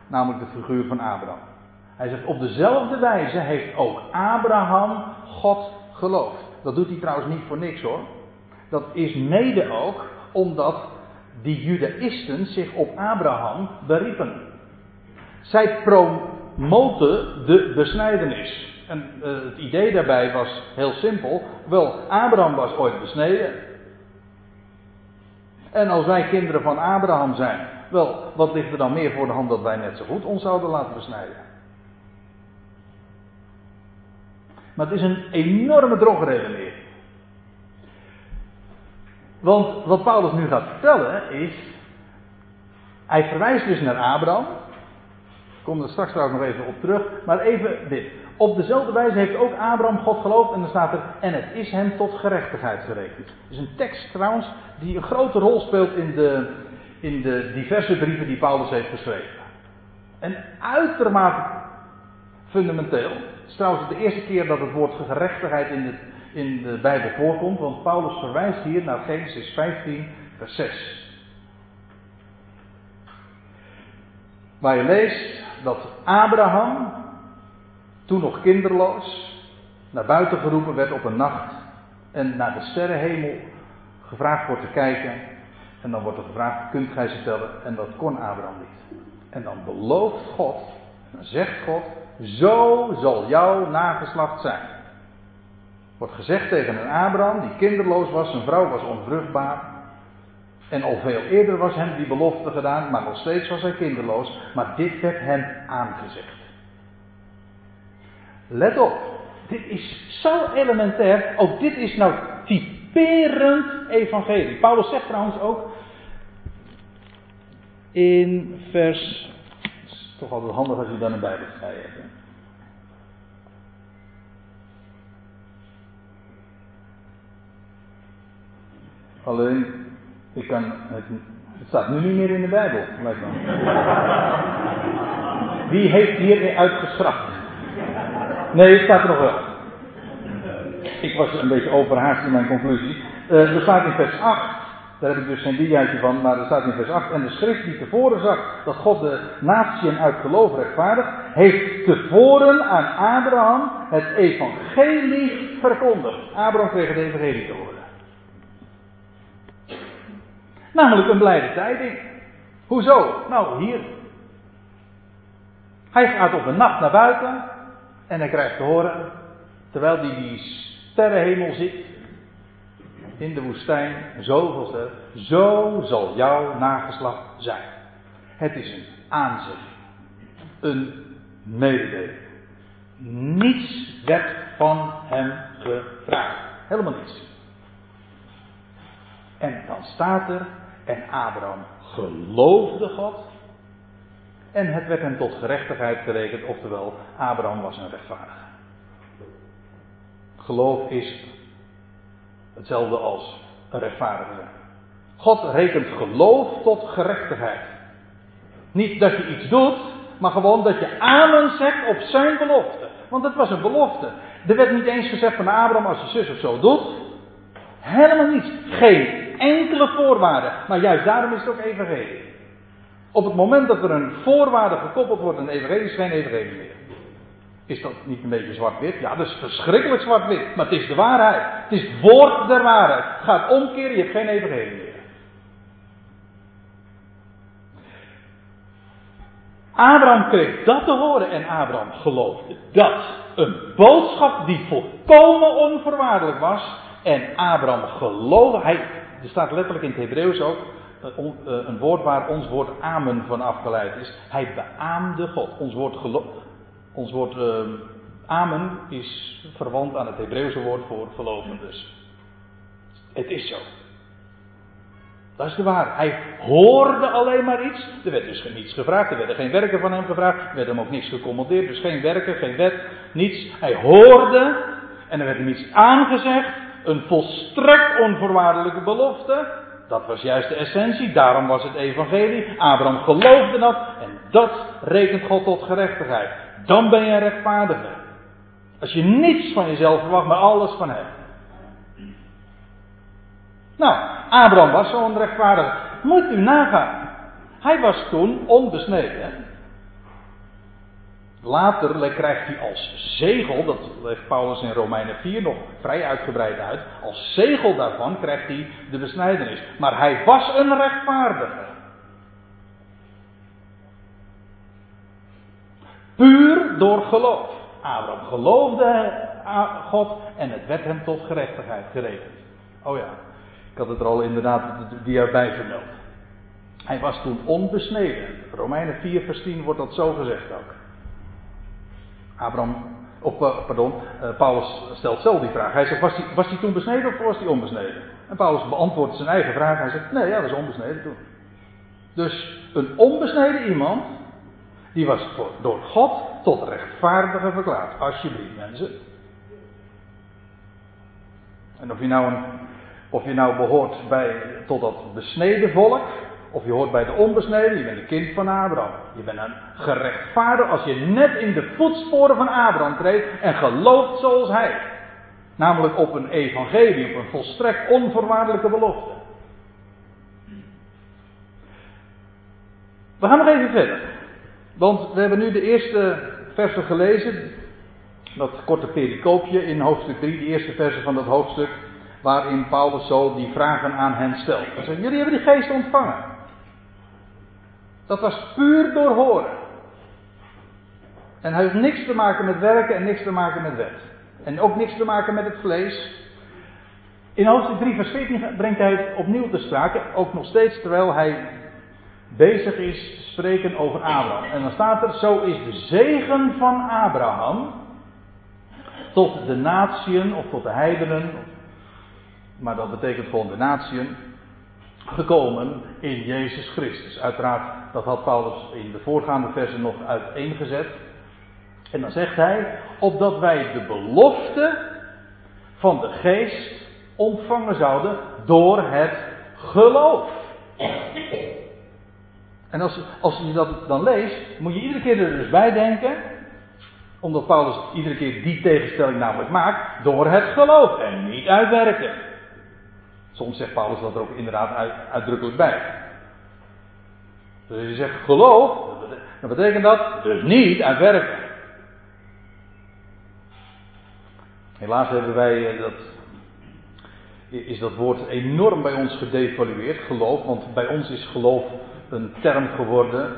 namelijk de figuur van Abraham. Hij zegt op dezelfde wijze heeft ook Abraham God geloofd. Dat doet hij trouwens niet voor niks hoor. Dat is mede ook omdat die Judaïsten zich op Abraham beriepen. Zij promoten de besnijdenis. En uh, het idee daarbij was heel simpel. Wel, Abraham was ooit besneden. En als wij kinderen van Abraham zijn, wel, wat ligt er dan meer voor de hand dat wij net zo goed ons zouden laten besnijden? Maar het is een enorme drogredenering. Want wat Paulus nu gaat vertellen is. Hij verwijst dus naar Abraham. Ik kom er straks trouwens nog even op terug. Maar even dit. Op dezelfde wijze heeft ook Abraham God geloofd. En dan staat er. En het is hem tot gerechtigheid gerekend. Het is een tekst trouwens. die een grote rol speelt in de, in de diverse brieven die Paulus heeft geschreven. En uitermate fundamenteel. Het is trouwens de eerste keer dat het woord gerechtigheid in het in de Bijbel voorkomt, want Paulus verwijst hier naar Genesis 15, vers 6. Waar je leest dat Abraham, toen nog kinderloos, naar buiten geroepen werd op een nacht en naar de sterrenhemel gevraagd wordt te kijken. En dan wordt er gevraagd, kunt gij ze tellen? En dat kon Abraham niet. En dan belooft God, dan zegt God, Zo zal jouw nageslacht zijn. Wordt gezegd tegen een Abraham die kinderloos was, zijn vrouw was onvruchtbaar. En al veel eerder was hem die belofte gedaan, maar nog steeds was hij kinderloos. Maar dit werd hem aangezegd. Let op, dit is zo elementair. Ook dit is nou typerend evangelie. Paulus zegt trouwens ook in vers. Het is toch altijd handig als je dan een Bijbel bij hebt. Alleen, ik kan het, het staat nu niet meer in de Bijbel, lijkt me. *laughs* Wie heeft hier uitgeschrapt? Nee, het staat er nog wel. Ik was een beetje overhaast in mijn conclusie. Uh, er staat in vers 8, daar heb ik dus geen diaatje van, maar er staat in vers 8. En de schrift die tevoren zag dat God de natieën uit geloof rechtvaardigt, heeft tevoren aan Abraham het evangelie verkondigd. Abraham kreeg het evangelie te horen. Namelijk een blijde tijding. Hoezo? Nou, hier. Hij gaat op een nacht naar buiten en hij krijgt te horen, terwijl hij die sterrenhemel ziet, in de woestijn, zoveel sterren, zo zal jouw nageslacht zijn. Het is een aanzegging, een mededeling. Niets werd van hem gevraagd. Helemaal niets. En dan staat er, en Abraham geloofde God. En het werd hem tot gerechtigheid gerekend, oftewel, Abraham was een rechtvaardige. Geloof is hetzelfde als een rechtvaardige. God rekent geloof tot gerechtigheid. Niet dat je iets doet, maar gewoon dat je amen zegt op zijn belofte. Want het was een belofte. Er werd niet eens gezegd van Abraham als je zus of zo doet. Helemaal niets. Geen enkele voorwaarde. Maar juist daarom is het ook evangelie. Op het moment dat er een voorwaarde gekoppeld wordt aan evangelie, is geen evangelie meer. Is dat niet een beetje zwart-wit? Ja, dat is verschrikkelijk zwart-wit. Maar het is de waarheid. Het is het woord der waarheid. Gaat omkeren, je hebt geen evangelie meer. Abraham kreeg dat te horen en Abraham geloofde dat. Een boodschap die volkomen onvoorwaardelijk was. En Abraham geloofde, hij er staat letterlijk in het Hebreeuws ook een woord waar ons woord amen van afgeleid is. Hij beaamde God. Ons woord, ons woord uh, amen is verwant aan het Hebreeuwse woord voor geloven dus. Het is zo. Dat is de waarheid. Hij hoorde alleen maar iets. Er werd dus niets gevraagd. Er werden geen werken van hem gevraagd. Er werd hem ook niets gecommandeerd. Dus geen werken, geen wet, niets. Hij hoorde. En er werd hem iets aangezegd. Een volstrekt onvoorwaardelijke belofte. Dat was juist de essentie, daarom was het evangelie. Abraham geloofde dat en dat rekent God tot gerechtigheid. Dan ben je een rechtvaardige. Als je niets van jezelf verwacht, maar alles van hem. Nou, Abraham was zo'n rechtvaardige. Moet u nagaan. Hij was toen onbesneden. Later krijgt hij als zegel, dat legt Paulus in Romeinen 4 nog vrij uitgebreid uit, als zegel daarvan krijgt hij de besnijdenis. Maar hij was een rechtvaardige. Puur door geloof. Abraham geloofde God en het werd hem tot gerechtigheid gerekend. Oh ja, ik had het er al inderdaad die erbij vermeld. Hij was toen onbesneden. Romeinen 4 vers 10 wordt dat zo gezegd ook. Abraham, of uh, pardon, uh, Paulus stelt zelf die vraag. Hij zegt, was hij, was toen besneden of was hij onbesneden? En Paulus beantwoordt zijn eigen vraag. Hij zegt, nee, ja, was onbesneden toen. Dus een onbesneden iemand, die was door God tot rechtvaardige verklaard. Alsjeblieft, mensen. En of je nou, of je nou behoort bij, tot dat besneden volk, of je hoort bij de onbesneden, je bent een kind van Abraham. Je bent een gerechtvaardigd als je net in de voetsporen van Abraham treedt en gelooft zoals hij. Namelijk op een evangelie, op een volstrekt onvoorwaardelijke belofte. We gaan nog even verder. Want we hebben nu de eerste versen gelezen. Dat korte pericoopje in hoofdstuk 3, de eerste versen van dat hoofdstuk. Waarin Paulus zo die vragen aan hen stelt. Hij zegt, jullie hebben die geest ontvangen. Dat was puur door horen. En hij heeft niks te maken met werken en niks te maken met wet. En ook niks te maken met het vlees. In hoofdstuk 3 vers 14 brengt hij het opnieuw te sprake, ook nog steeds terwijl hij bezig is spreken over Abraham. En dan staat er, zo is de zegen van Abraham tot de natieën of tot de heidenen, maar dat betekent gewoon de natieën, gekomen in Jezus Christus. Uiteraard, dat had Paulus in de voorgaande versen nog uiteengezet. En dan zegt hij, opdat wij de belofte van de geest ontvangen zouden door het geloof. En als, als je dat dan leest, moet je iedere keer er dus bij denken, omdat Paulus iedere keer die tegenstelling namelijk maakt, door het geloof en niet uitwerken. Soms zegt Paulus dat er ook inderdaad uitdrukkelijk bij. Dus als je zegt geloof, dan betekent dat dus niet uitwerken. Helaas hebben wij eh, dat, is dat woord enorm bij ons gedevalueerd, geloof. Want bij ons is geloof een term geworden.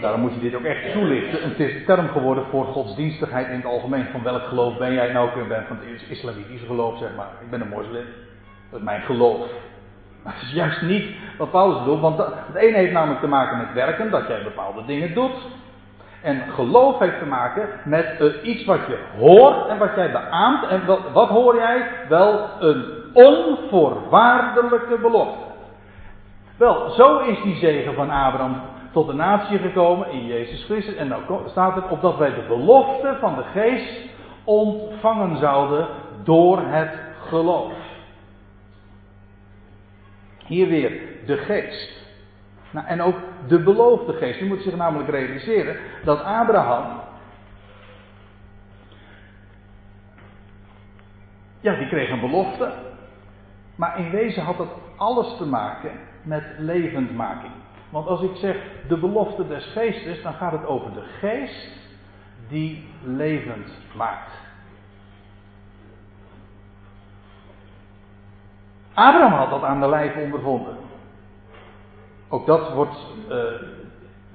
Daarom moet je dit ook echt toelichten. Het is een term geworden voor godsdienstigheid in het algemeen. Van welk geloof ben jij nou? Ik ben van het islamitische geloof, zeg maar. Ik ben een moslim. Dat is mijn geloof. Het is juist niet wat Paulus bedoelt. Want het ene heeft namelijk te maken met werken, dat jij bepaalde dingen doet. En geloof heeft te maken met uh, iets wat je hoort en wat jij beaamt. En wat, wat hoor jij? Wel een onvoorwaardelijke belofte. Wel, zo is die zegen van Abraham tot de natie gekomen in Jezus Christus. En nou staat het opdat wij de belofte van de geest ontvangen zouden door het geloof. Hier weer de geest. Nou, en ook de beloofde geest. U moet zich namelijk realiseren dat Abraham. Ja, die kreeg een belofte. Maar in wezen had dat alles te maken met levendmaking. Want als ik zeg de belofte des geestes, dan gaat het over de geest die levend maakt. Abraham had dat aan de lijf ondervonden. Ook dat wordt uh,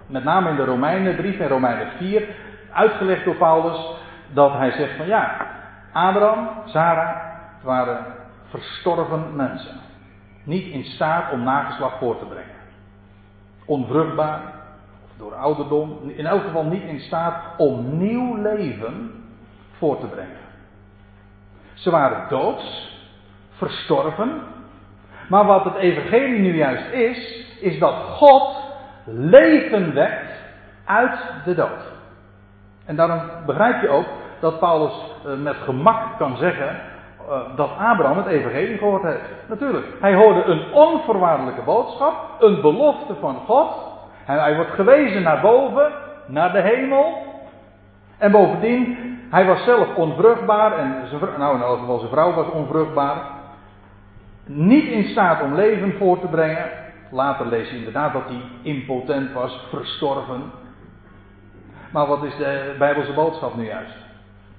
met name in de Romeinen 3 en Romeinen 4 uitgelegd door Paulus. Dat hij zegt van ja, Abraham, Sarah waren verstorven mensen. Niet in staat om nageslag voor te brengen. Onvruchtbaar, of door ouderdom, in elk geval niet in staat om nieuw leven voor te brengen. Ze waren doods, verstorven. Maar wat het evangelie nu juist is, is dat God leven wekt uit de dood. En daarom begrijp je ook dat Paulus eh, met gemak kan zeggen eh, dat Abraham het evangelie gehoord heeft. Natuurlijk, hij hoorde een onvoorwaardelijke boodschap, een belofte van God. En hij wordt gewezen naar boven, naar de hemel. En bovendien, hij was zelf onvruchtbaar en zijn, nou in elk geval zijn vrouw was onvruchtbaar. Niet in staat om leven voor te brengen. Later lees je inderdaad dat hij impotent was, verstorven. Maar wat is de Bijbelse boodschap nu juist?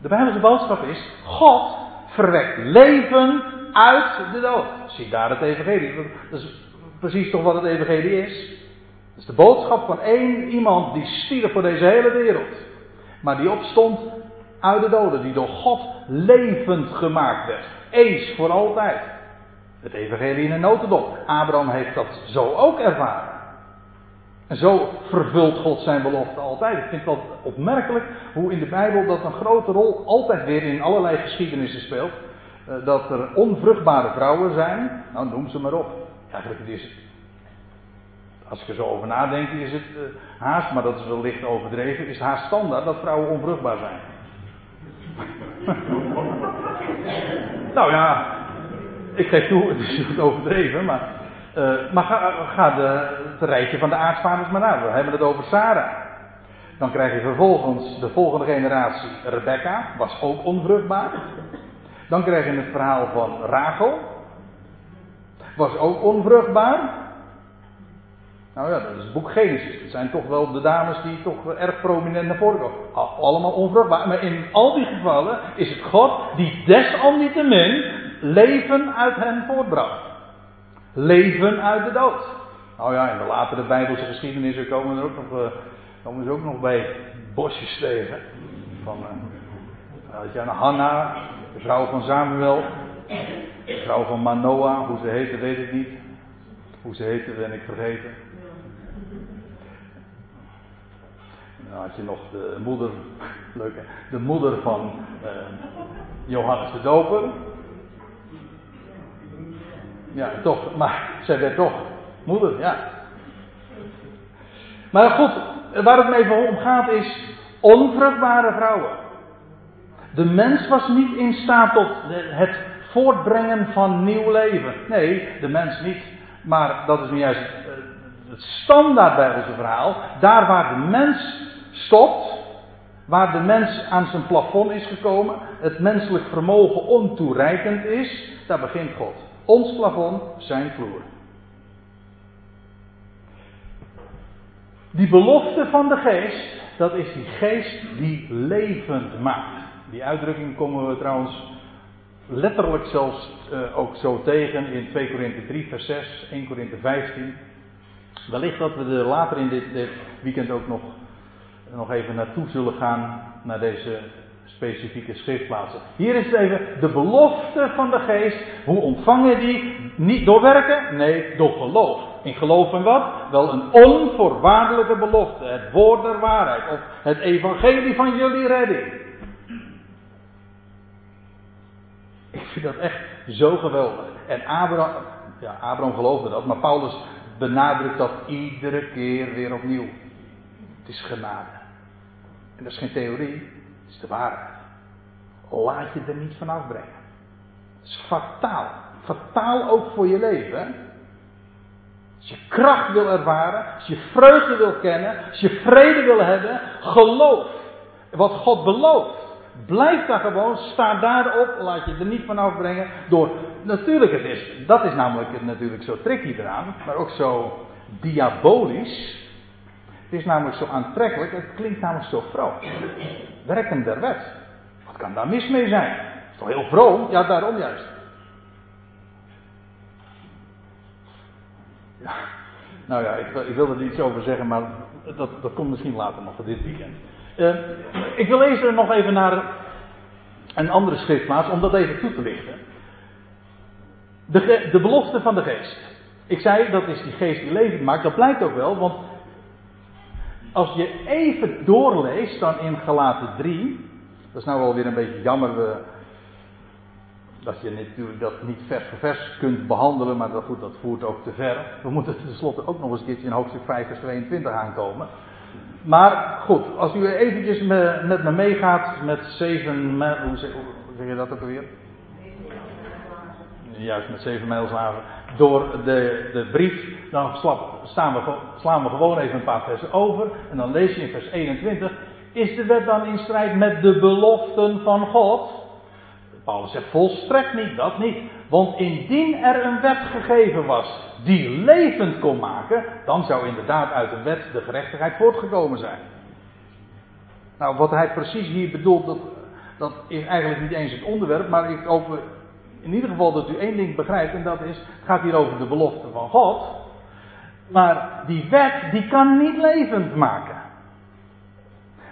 De Bijbelse boodschap is: God verwekt leven uit de dood. Zie daar het Evangelie. Dat is precies toch wat het Evangelie is. Het is de boodschap van één iemand die stierf voor deze hele wereld. Maar die opstond uit de doden, die door God levend gemaakt werd. Eens voor altijd. Het evangelie in een notendop. Abraham heeft dat zo ook ervaren. En zo vervult God zijn belofte altijd. Ik vind wel opmerkelijk hoe in de Bijbel dat een grote rol altijd weer in allerlei geschiedenissen speelt. Eh, dat er onvruchtbare vrouwen zijn. Nou, noem ze maar op. Eigenlijk is het. Als ik er zo over nadenk, is het uh, haast, maar dat is wel licht overdreven, is het haast standaard dat vrouwen onvruchtbaar zijn. *laughs* nou ja, ik geef toe, het is overdreven, maar, uh, maar ga, de, het rijtje van de aartsvaders maar naar. We hebben het over Sarah. Dan krijg je vervolgens de volgende generatie, Rebecca, was ook onvruchtbaar. Dan krijg je het verhaal van Rachel, was ook onvruchtbaar. Nou ja, dat is het boek Genesis. Dat zijn toch wel de dames die toch erg prominent naar voren komen. Allemaal onvruchtbaar. Maar in al die gevallen is het God die desalniettemin leven uit hen voortbracht. Leven uit de dood. Nou ja, in de latere Bijbelse geschiedenissen komen er ook nog, uh, komen ze ook nog bij bosjes tegen. Van, uh, je Hanna, de vrouw van Samuel. De vrouw van Manoah, hoe ze heette weet ik niet. Hoe ze heette ben ik vergeten. Dan had je nog de moeder, leuk hè, de moeder van uh, Johannes de Doper. Ja, toch, maar zij werd toch moeder, ja. Maar goed, waar het me even om gaat is onvruchtbare vrouwen. De mens was niet in staat tot het voortbrengen van nieuw leven. Nee, de mens niet. Maar dat is nu juist het standaard bij onze verhaal. Daar waar de mens stopt, waar de mens aan zijn plafond is gekomen, het menselijk vermogen ontoereikend is, daar begint God. Ons plafond, zijn vloer. Die belofte van de geest, dat is die geest die levend maakt. Die uitdrukking komen we trouwens letterlijk zelfs uh, ook zo tegen in 2 Korinthe 3 vers 6, 1 Korinthe 15. Wellicht dat we er later in dit, dit weekend ook nog, nog even naartoe zullen gaan, naar deze specifieke schriftplaatsen. Hier is het even de belofte van de geest. Hoe ontvangen die? Niet door werken? Nee, door geloof. In geloof en wat? Wel een onvoorwaardelijke belofte. Het woord der waarheid. Of het evangelie van jullie redding. Ik vind dat echt zo geweldig. En Abraham, ja, Abraham geloofde dat, maar Paulus benadrukt dat iedere keer weer opnieuw. Het is genade. En dat is geen theorie, is de waarheid. Laat je er niet van afbrengen. Het is fataal. Fataal ook voor je leven. Als je kracht wil ervaren, als je vreugde wil kennen, als je vrede wil hebben, geloof wat God belooft. Blijf daar gewoon, sta daarop, laat je er niet van afbrengen door, natuurlijk het is, dat is namelijk natuurlijk zo tricky eraan, maar ook zo diabolisch. Is namelijk zo aantrekkelijk, het klinkt namelijk zo vroom. Werken der wet. Wat kan daar mis mee zijn? Het is toch heel vroom? Ja, daarom juist. Ja, nou ja, ik, ik wil er iets over zeggen, maar dat, dat komt misschien later nog voor dit weekend. Uh, ik wil eerst nog even naar een andere schriftplaats om dat even toe te lichten. De, de belofte van de geest. Ik zei dat is die geest die levend maakt. Dat blijkt ook wel, want als je even doorleest dan in Galaten 3. Dat is nou wel weer een beetje jammer. We, dat je natuurlijk dat niet vers voor vers kunt behandelen, maar dat, goed, dat voert ook te ver. We moeten tenslotte ook nog eens een keertje in hoofdstuk 5 vers 22 aankomen. Maar goed, als u eventjes me, met me meegaat met zeven hoe zeg, hoe zeg je dat ook alweer? Juist, met zeven mijlslaven. Door de, de brief, dan slaan we gewoon even een paar versen over. En dan lees je in vers 21. Is de wet dan in strijd met de beloften van God? Paulus zegt volstrekt niet, dat niet. Want indien er een wet gegeven was die levend kon maken, dan zou inderdaad uit een wet de gerechtigheid voortgekomen zijn. Nou, wat hij precies hier bedoelt, dat, dat is eigenlijk niet eens het onderwerp, maar ik hoop in ieder geval dat u één ding begrijpt, en dat is, het gaat hier over de belofte van God. Maar die wet, die kan niet levend maken.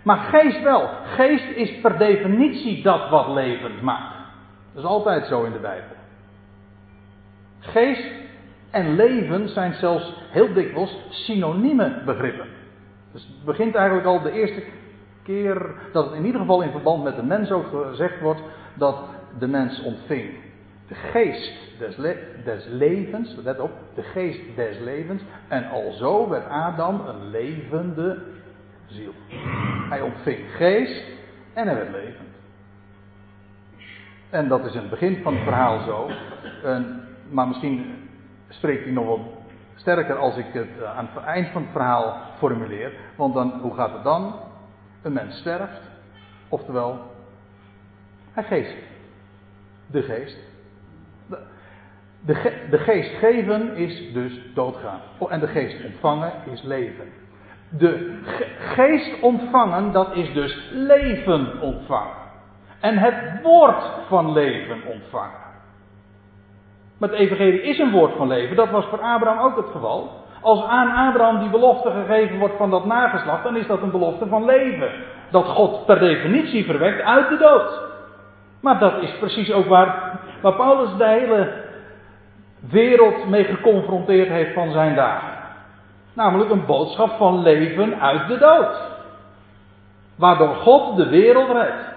Maar geest wel. Geest is per definitie dat wat levend maakt. Dat is altijd zo in de Bijbel. Geest en leven zijn zelfs heel dikwijls synonieme begrippen. Dus het begint eigenlijk al de eerste keer dat het in ieder geval in verband met de mens ook gezegd wordt dat de mens ontving. De geest des, des levens, let op, de geest des levens. En alzo werd Adam een levende ziel. Hij ontving geest en hij werd levend. En dat is in het begin van het verhaal zo. maar misschien spreekt hij nog wel sterker als ik het eh, aan het eind van het verhaal formuleer. Want dan, hoe gaat het dan? Een mens sterft. Oftewel, hij geest. De geest. De, de, geest geven is dus doodgaan. Oh, en de geest ontvangen is leven. De geest ontvangen, dat is dus leven ontvangen en het woord van leven ontvangen. Maar het evangelie is een woord van leven. Dat was voor Abraham ook het geval. Als aan Abraham die belofte gegeven wordt van dat nageslacht, dan is dat een belofte van leven. Dat God per definitie verwekt uit de dood. Maar dat is precies ook waar, waar Paulus de hele wereld mee geconfronteerd heeft van zijn dagen. Namelijk een boodschap van leven uit de dood. Waardoor God de wereld redt.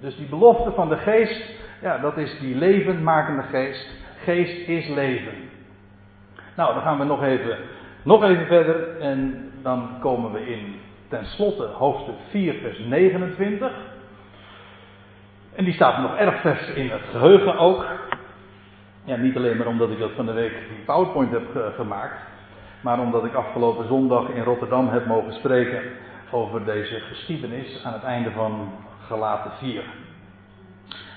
Dus die belofte van de geest, ja, dat is die levendmakende geest. Geest is leven. Nou, dan gaan we nog even, nog even verder en dan komen we in tenslotte hoofdstuk 4, vers 29. En die staat nog erg vers in het geheugen ook. Ja, niet alleen maar omdat ik dat van de week die PowerPoint heb gemaakt, maar omdat ik afgelopen zondag in Rotterdam heb mogen spreken over deze geschiedenis aan het einde van Gelaten 4.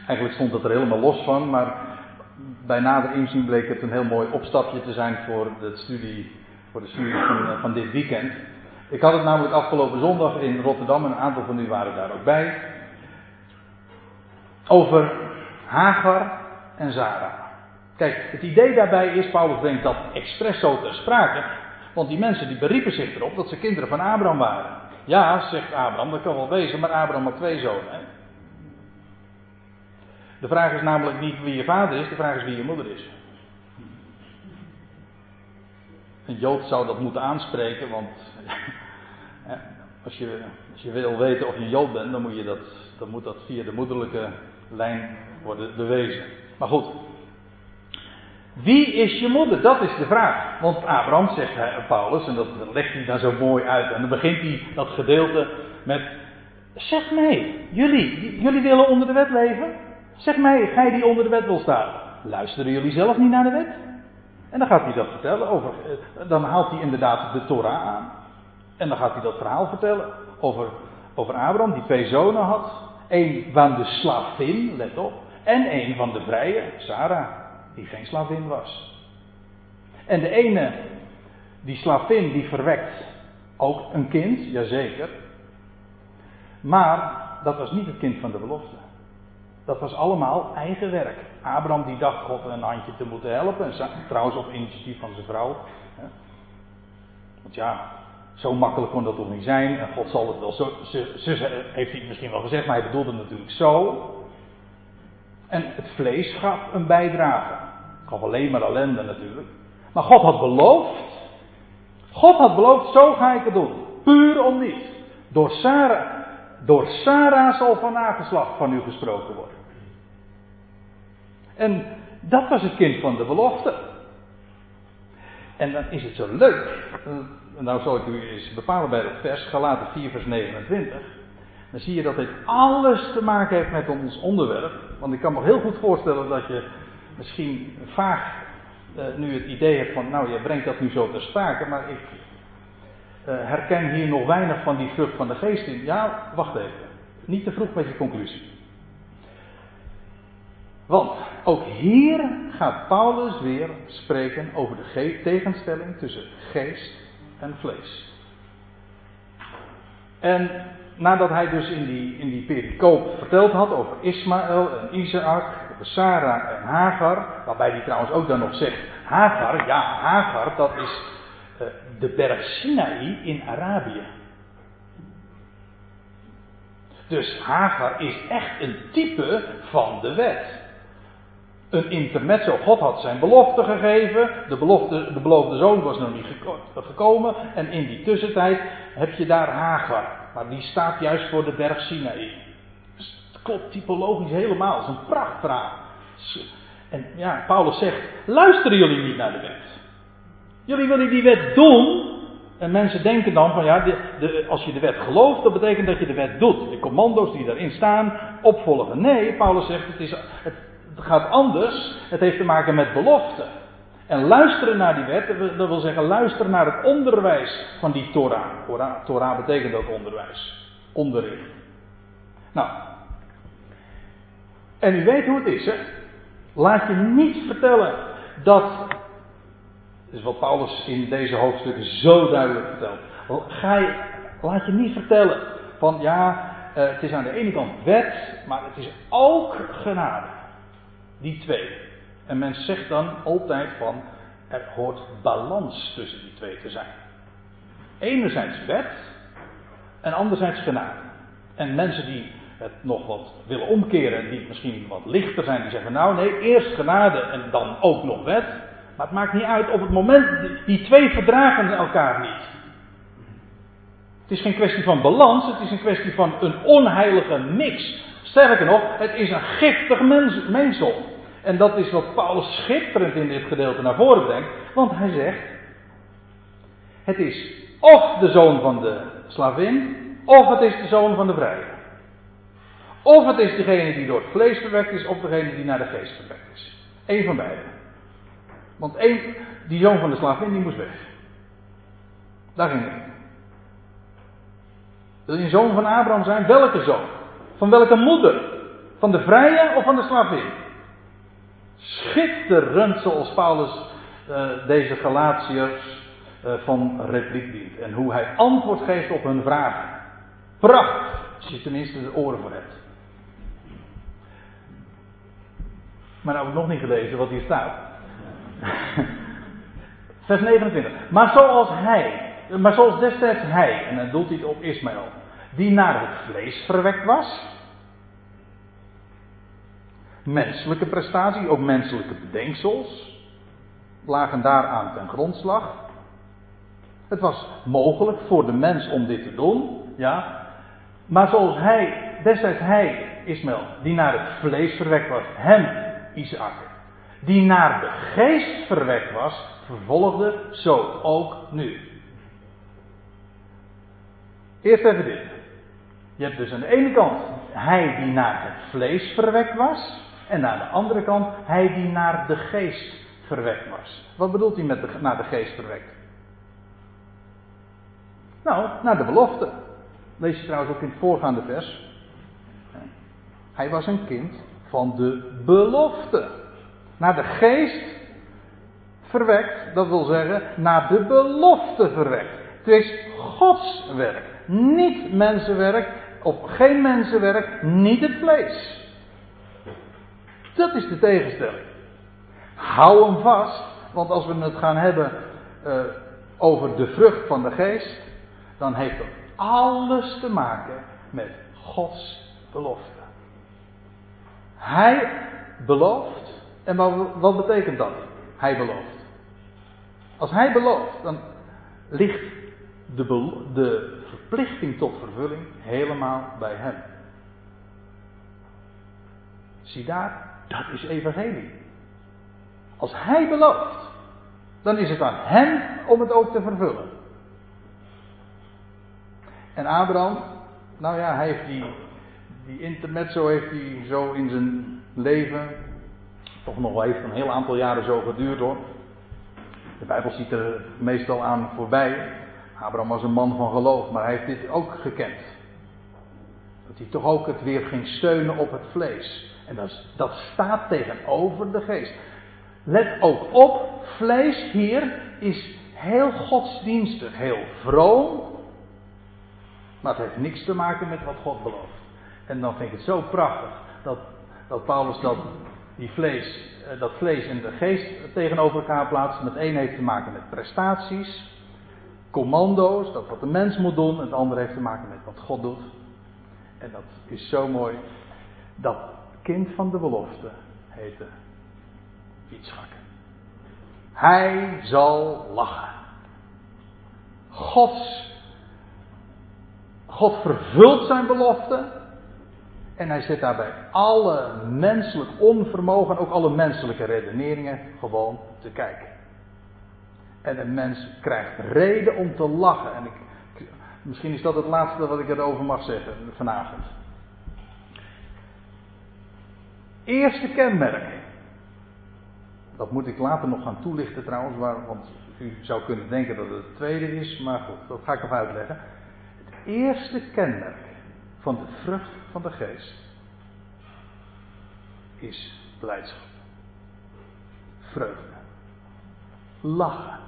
Eigenlijk stond het er helemaal los van, maar bij nader inzien bleek het een heel mooi opstapje te zijn voor de studie, voor de van, van dit weekend. Ik had het namelijk afgelopen zondag in Rotterdam, en een aantal van u waren daar ook bij, over Hagar en Zara. Kijk, het idee daarbij is, Paulus brengt dat expres zo ter sprake, want die mensen die beriepen zich erop dat ze kinderen van Abraham waren. Ja, zegt Abraham, dat kan wel wezen, maar Abraham had twee zonen. Hè? De vraag is namelijk niet wie je vader is, de vraag is wie je moeder is. Een Jood zou dat moeten aanspreken, want *laughs* als, je, als je wil weten of je Jood bent, dan moet, je dat, dan moet dat via de moederlijke lijn worden bewezen. Maar goed. Wie is je moeder? Dat is de vraag. Want Abraham zegt hij, Paulus, en dat legt hij dan zo mooi uit. En dan begint hij dat gedeelte met: Zeg mij, jullie, jullie willen onder de wet leven? Zeg mij, gij die onder de wet wil staan. Luisteren jullie zelf niet naar de wet? En dan gaat hij dat vertellen over. Eh, dan haalt hij inderdaad de Torah aan. En dan gaat hij dat verhaal vertellen over, over Abraham, die twee zonen had. Eén van de slavin, let op. En één van de vrije, Sarah, die geen slavin was. En de ene, die slavin, die verwekt ook een kind, jazeker. Maar dat was niet het kind van de belofte. Dat was allemaal eigen werk. Abraham die dacht God een handje te moeten helpen. En trouwens op initiatief van zijn vrouw. Want ja, zo makkelijk kon dat toch niet zijn. En God zal het wel zo. Zus heeft hij misschien wel gezegd, maar hij bedoelde natuurlijk zo. En het vlees gaf een bijdrage. Gaf alleen maar ellende natuurlijk. Maar God had beloofd. God had beloofd, zo ga ik het doen. Puur om niets. Door Sarah, door Sarah zal van nageslacht van u gesproken worden. En dat was het kind van de belofte. En dan is het zo leuk. Nou zal ik u eens bepalen bij dat vers, Galaten 4 vers 29. Dan zie je dat dit alles te maken heeft met ons onderwerp. Want ik kan me heel goed voorstellen dat je misschien vaag uh, nu het idee hebt van, nou je brengt dat nu zo ter sprake, maar ik uh, herken hier nog weinig van die vrucht van de geest in. Ja, wacht even. Niet te vroeg met je conclusie. Want ook hier gaat Paulus weer spreken over de tegenstelling tussen geest en vlees. En nadat hij dus in die, in die pericoop verteld had over Ismaël en Isaac, over Sarah en Hagar, waarbij hij trouwens ook dan nog zegt, Hagar, ja Hagar, dat is uh, de berg Sinaï in Arabië. Dus Hagar is echt een type van de wet een intermezzo. God had zijn belofte gegeven. De, belofte, de beloofde zoon was nog niet gekomen. En in die tussentijd heb je daar Hagar. Maar die staat juist voor de berg Sinaï. Dus het klopt typologisch helemaal. Het is een prachtverhaal. En ja, Paulus zegt: luisteren jullie niet naar de wet? Jullie willen die wet doen. En mensen denken dan van ja, de, als je de wet gelooft, dat betekent dat je de wet doet. De commando's die daarin staan, opvolgen. Nee, Paulus zegt het is, het, het gaat anders. Het heeft te maken met belofte. En luisteren naar die wet, dat wil zeggen luisteren naar het onderwijs van die Torah. Torah, Torah betekent ook onderwijs. Onderricht. Nou. En u weet hoe het is, hè? Laat je niet vertellen dat. Dat is wat Paulus in deze hoofdstukken zo duidelijk vertelt. Ga je, laat je niet vertellen van ja, eh, het is aan de ene kant wet, maar het is ook genade. Die twee. En men zegt dan altijd van, Er hoort balans tussen die twee te zijn. Enerzijds wet en anderzijds genade. En mensen die het nog wat willen omkeren, die misschien wat lichter zijn, die zeggen nou nee, eerst genade en dan ook nog wet. Maar het maakt niet uit op het moment, die twee verdragen elkaar niet. Het is geen kwestie van balans, het is een kwestie van een onheilige mix. Sterker nog, het is een giftig mens. En dat is wat Paulus schitterend in dit gedeelte naar voren brengt. Want hij zegt: Het is of de zoon van de slavin, of het is de zoon van de vrije. Of het is degene die door het vlees verwekt is, of degene die naar de geest verwekt is. Eén van beide. Want één, die zoon van de slavin, die moest weg. Daar ging het. Wil je een zoon van Abraham zijn? Welke zoon? Van welke moeder? Van de vrije of van de slavin? Schitterend zoals Paulus uh, deze Galatiërs uh, van repliek dient. En hoe hij antwoord geeft op hun vragen. Prachtig, als je tenminste de oren voor hebt. Maar nou heb ik nog niet gelezen wat hier staat. *laughs* Vers 29. Maar zoals hij, maar zoals destijds hij, en dan doelt hij op Ismaël, die naar het vlees verwekt was. Menselijke prestatie, ook menselijke bedenksels, lagen daaraan ten grondslag. Het was mogelijk voor de mens om dit te doen, ja. Maar zoals hij, destijds hij, Ismaël, die naar het vlees verwekt was, hem, Isaac, die naar de geest verwekt was, vervolgde, zo ook nu. Eerst even dit. Je hebt dus aan de ene kant hij die naar het vlees verwekt was. En aan de andere kant hij die naar de geest verwekt was. Wat bedoelt hij met de, naar de geest verwekt? Nou, naar de belofte. Lees je trouwens ook in het voorgaande vers. Hij was een kind van de belofte. Naar de geest verwekt, dat wil zeggen, naar de belofte verwekt. Het is Gods werk, niet mensenwerk, of geen mensenwerk, niet het vlees. Dat is de tegenstelling. Hou hem vast, want als we het gaan hebben uh, over de vrucht van de geest, dan heeft dat alles te maken met Gods belofte. Hij belooft, en wat, wat betekent dat? Hij belooft. Als hij belooft, dan ligt de, de verplichting tot vervulling helemaal bij hem. Zie daar, dat is evangelie. Als hij belooft, dan is het aan hem om het ook te vervullen. En Abraham, nou ja, hij heeft die, die intermezzo heeft hij zo in zijn leven, toch nog wel heeft een heel aantal jaren zo geduurd hoor. De Bijbel ziet er meestal aan voorbij. Abraham was een man van geloof, maar hij heeft dit ook gekend. Dat hij toch ook het weer ging steunen op het vlees. En dat, dat staat tegenover de geest. Let ook op, vlees hier is heel godsdienstig, heel vroom. Maar het heeft niks te maken met wat God belooft. En dan vind ik het zo prachtig dat, dat Paulus dat, die vlees, eh, dat vlees en de geest tegenover elkaar plaatst. Het een heeft te maken met prestaties, commando's, dat wat de mens moet doen. En het andere heeft te maken met wat God doet. En dat is zo mooi. Dat kind van de belofte heette Yitzchak. Hij zal lachen. Gods, God vervult zijn belofte. En hij zet daarbij alle menselijk onvermogen, ook alle menselijke redeneringen gewoon te kijken. En een mens krijgt reden om te lachen. En ik, misschien is dat het laatste wat ik erover mag zeggen vanavond. Eerste kenmerk. Dat moet ik later nog gaan toelichten trouwens, want u zou kunnen denken dat het het tweede is, maar goed, dat ga ik nog uitleggen. Het eerste kenmerk van de vrucht van de geest is blijdschap. Vreugde. Lachen.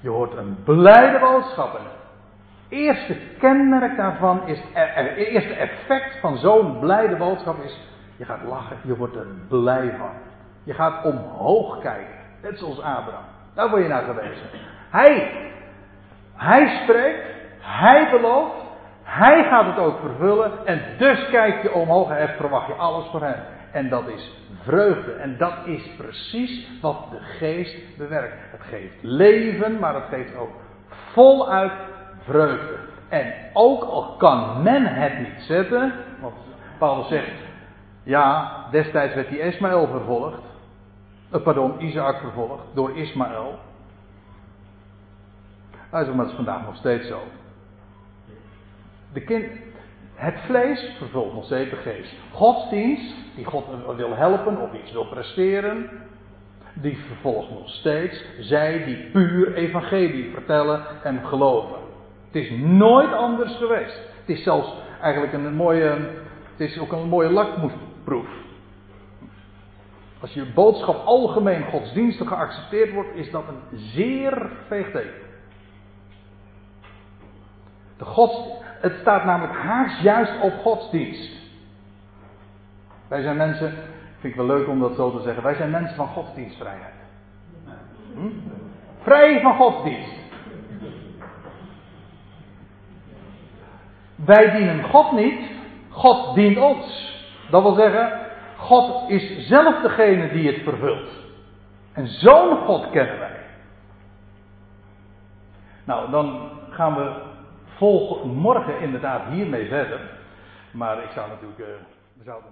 Je hoort een blijde boodschap. het eerste kenmerk daarvan is, het eerste effect van zo'n blijde boodschap is, je gaat lachen, je wordt er blij van. Je gaat omhoog kijken. Net zoals Abraham. Daar word je naar gewezen. Hij, hij spreekt, hij belooft, hij gaat het ook vervullen. En dus kijk je omhoog en verwacht je alles voor hem. En dat is vreugde. En dat is precies wat de geest bewerkt. Het geeft leven, maar het geeft ook voluit vreugde. En ook al kan men het niet zetten, want Paulus zegt, ja, destijds werd die Ismaël vervolgd, uh, pardon, Isaac vervolgd door Ismaël. Dat is, maar is vandaag nog steeds zo. De kind, het vlees vervolgt nog steeds de geest. Godsdienst, die God wil helpen of iets wil presteren, die vervolgt nog steeds zij die puur evangelie vertellen en geloven. Het is nooit anders geweest. Het is zelfs eigenlijk een mooie, het is ook een mooie lakmoesproef. Als je boodschap algemeen godsdienstig geaccepteerd wordt, is dat een zeer veeg teken. De het staat namelijk haaks juist op godsdienst. Wij zijn mensen, vind ik wel leuk om dat zo te zeggen, wij zijn mensen van godsdienstvrijheid. Hm? Vrij van godsdienst. Wij dienen God niet, God dient ons. Dat wil zeggen, God is zelf degene die het vervult. En zo'n God kennen wij. Nou, dan gaan we volgen morgen inderdaad hiermee verder. Maar ik zou natuurlijk, zouden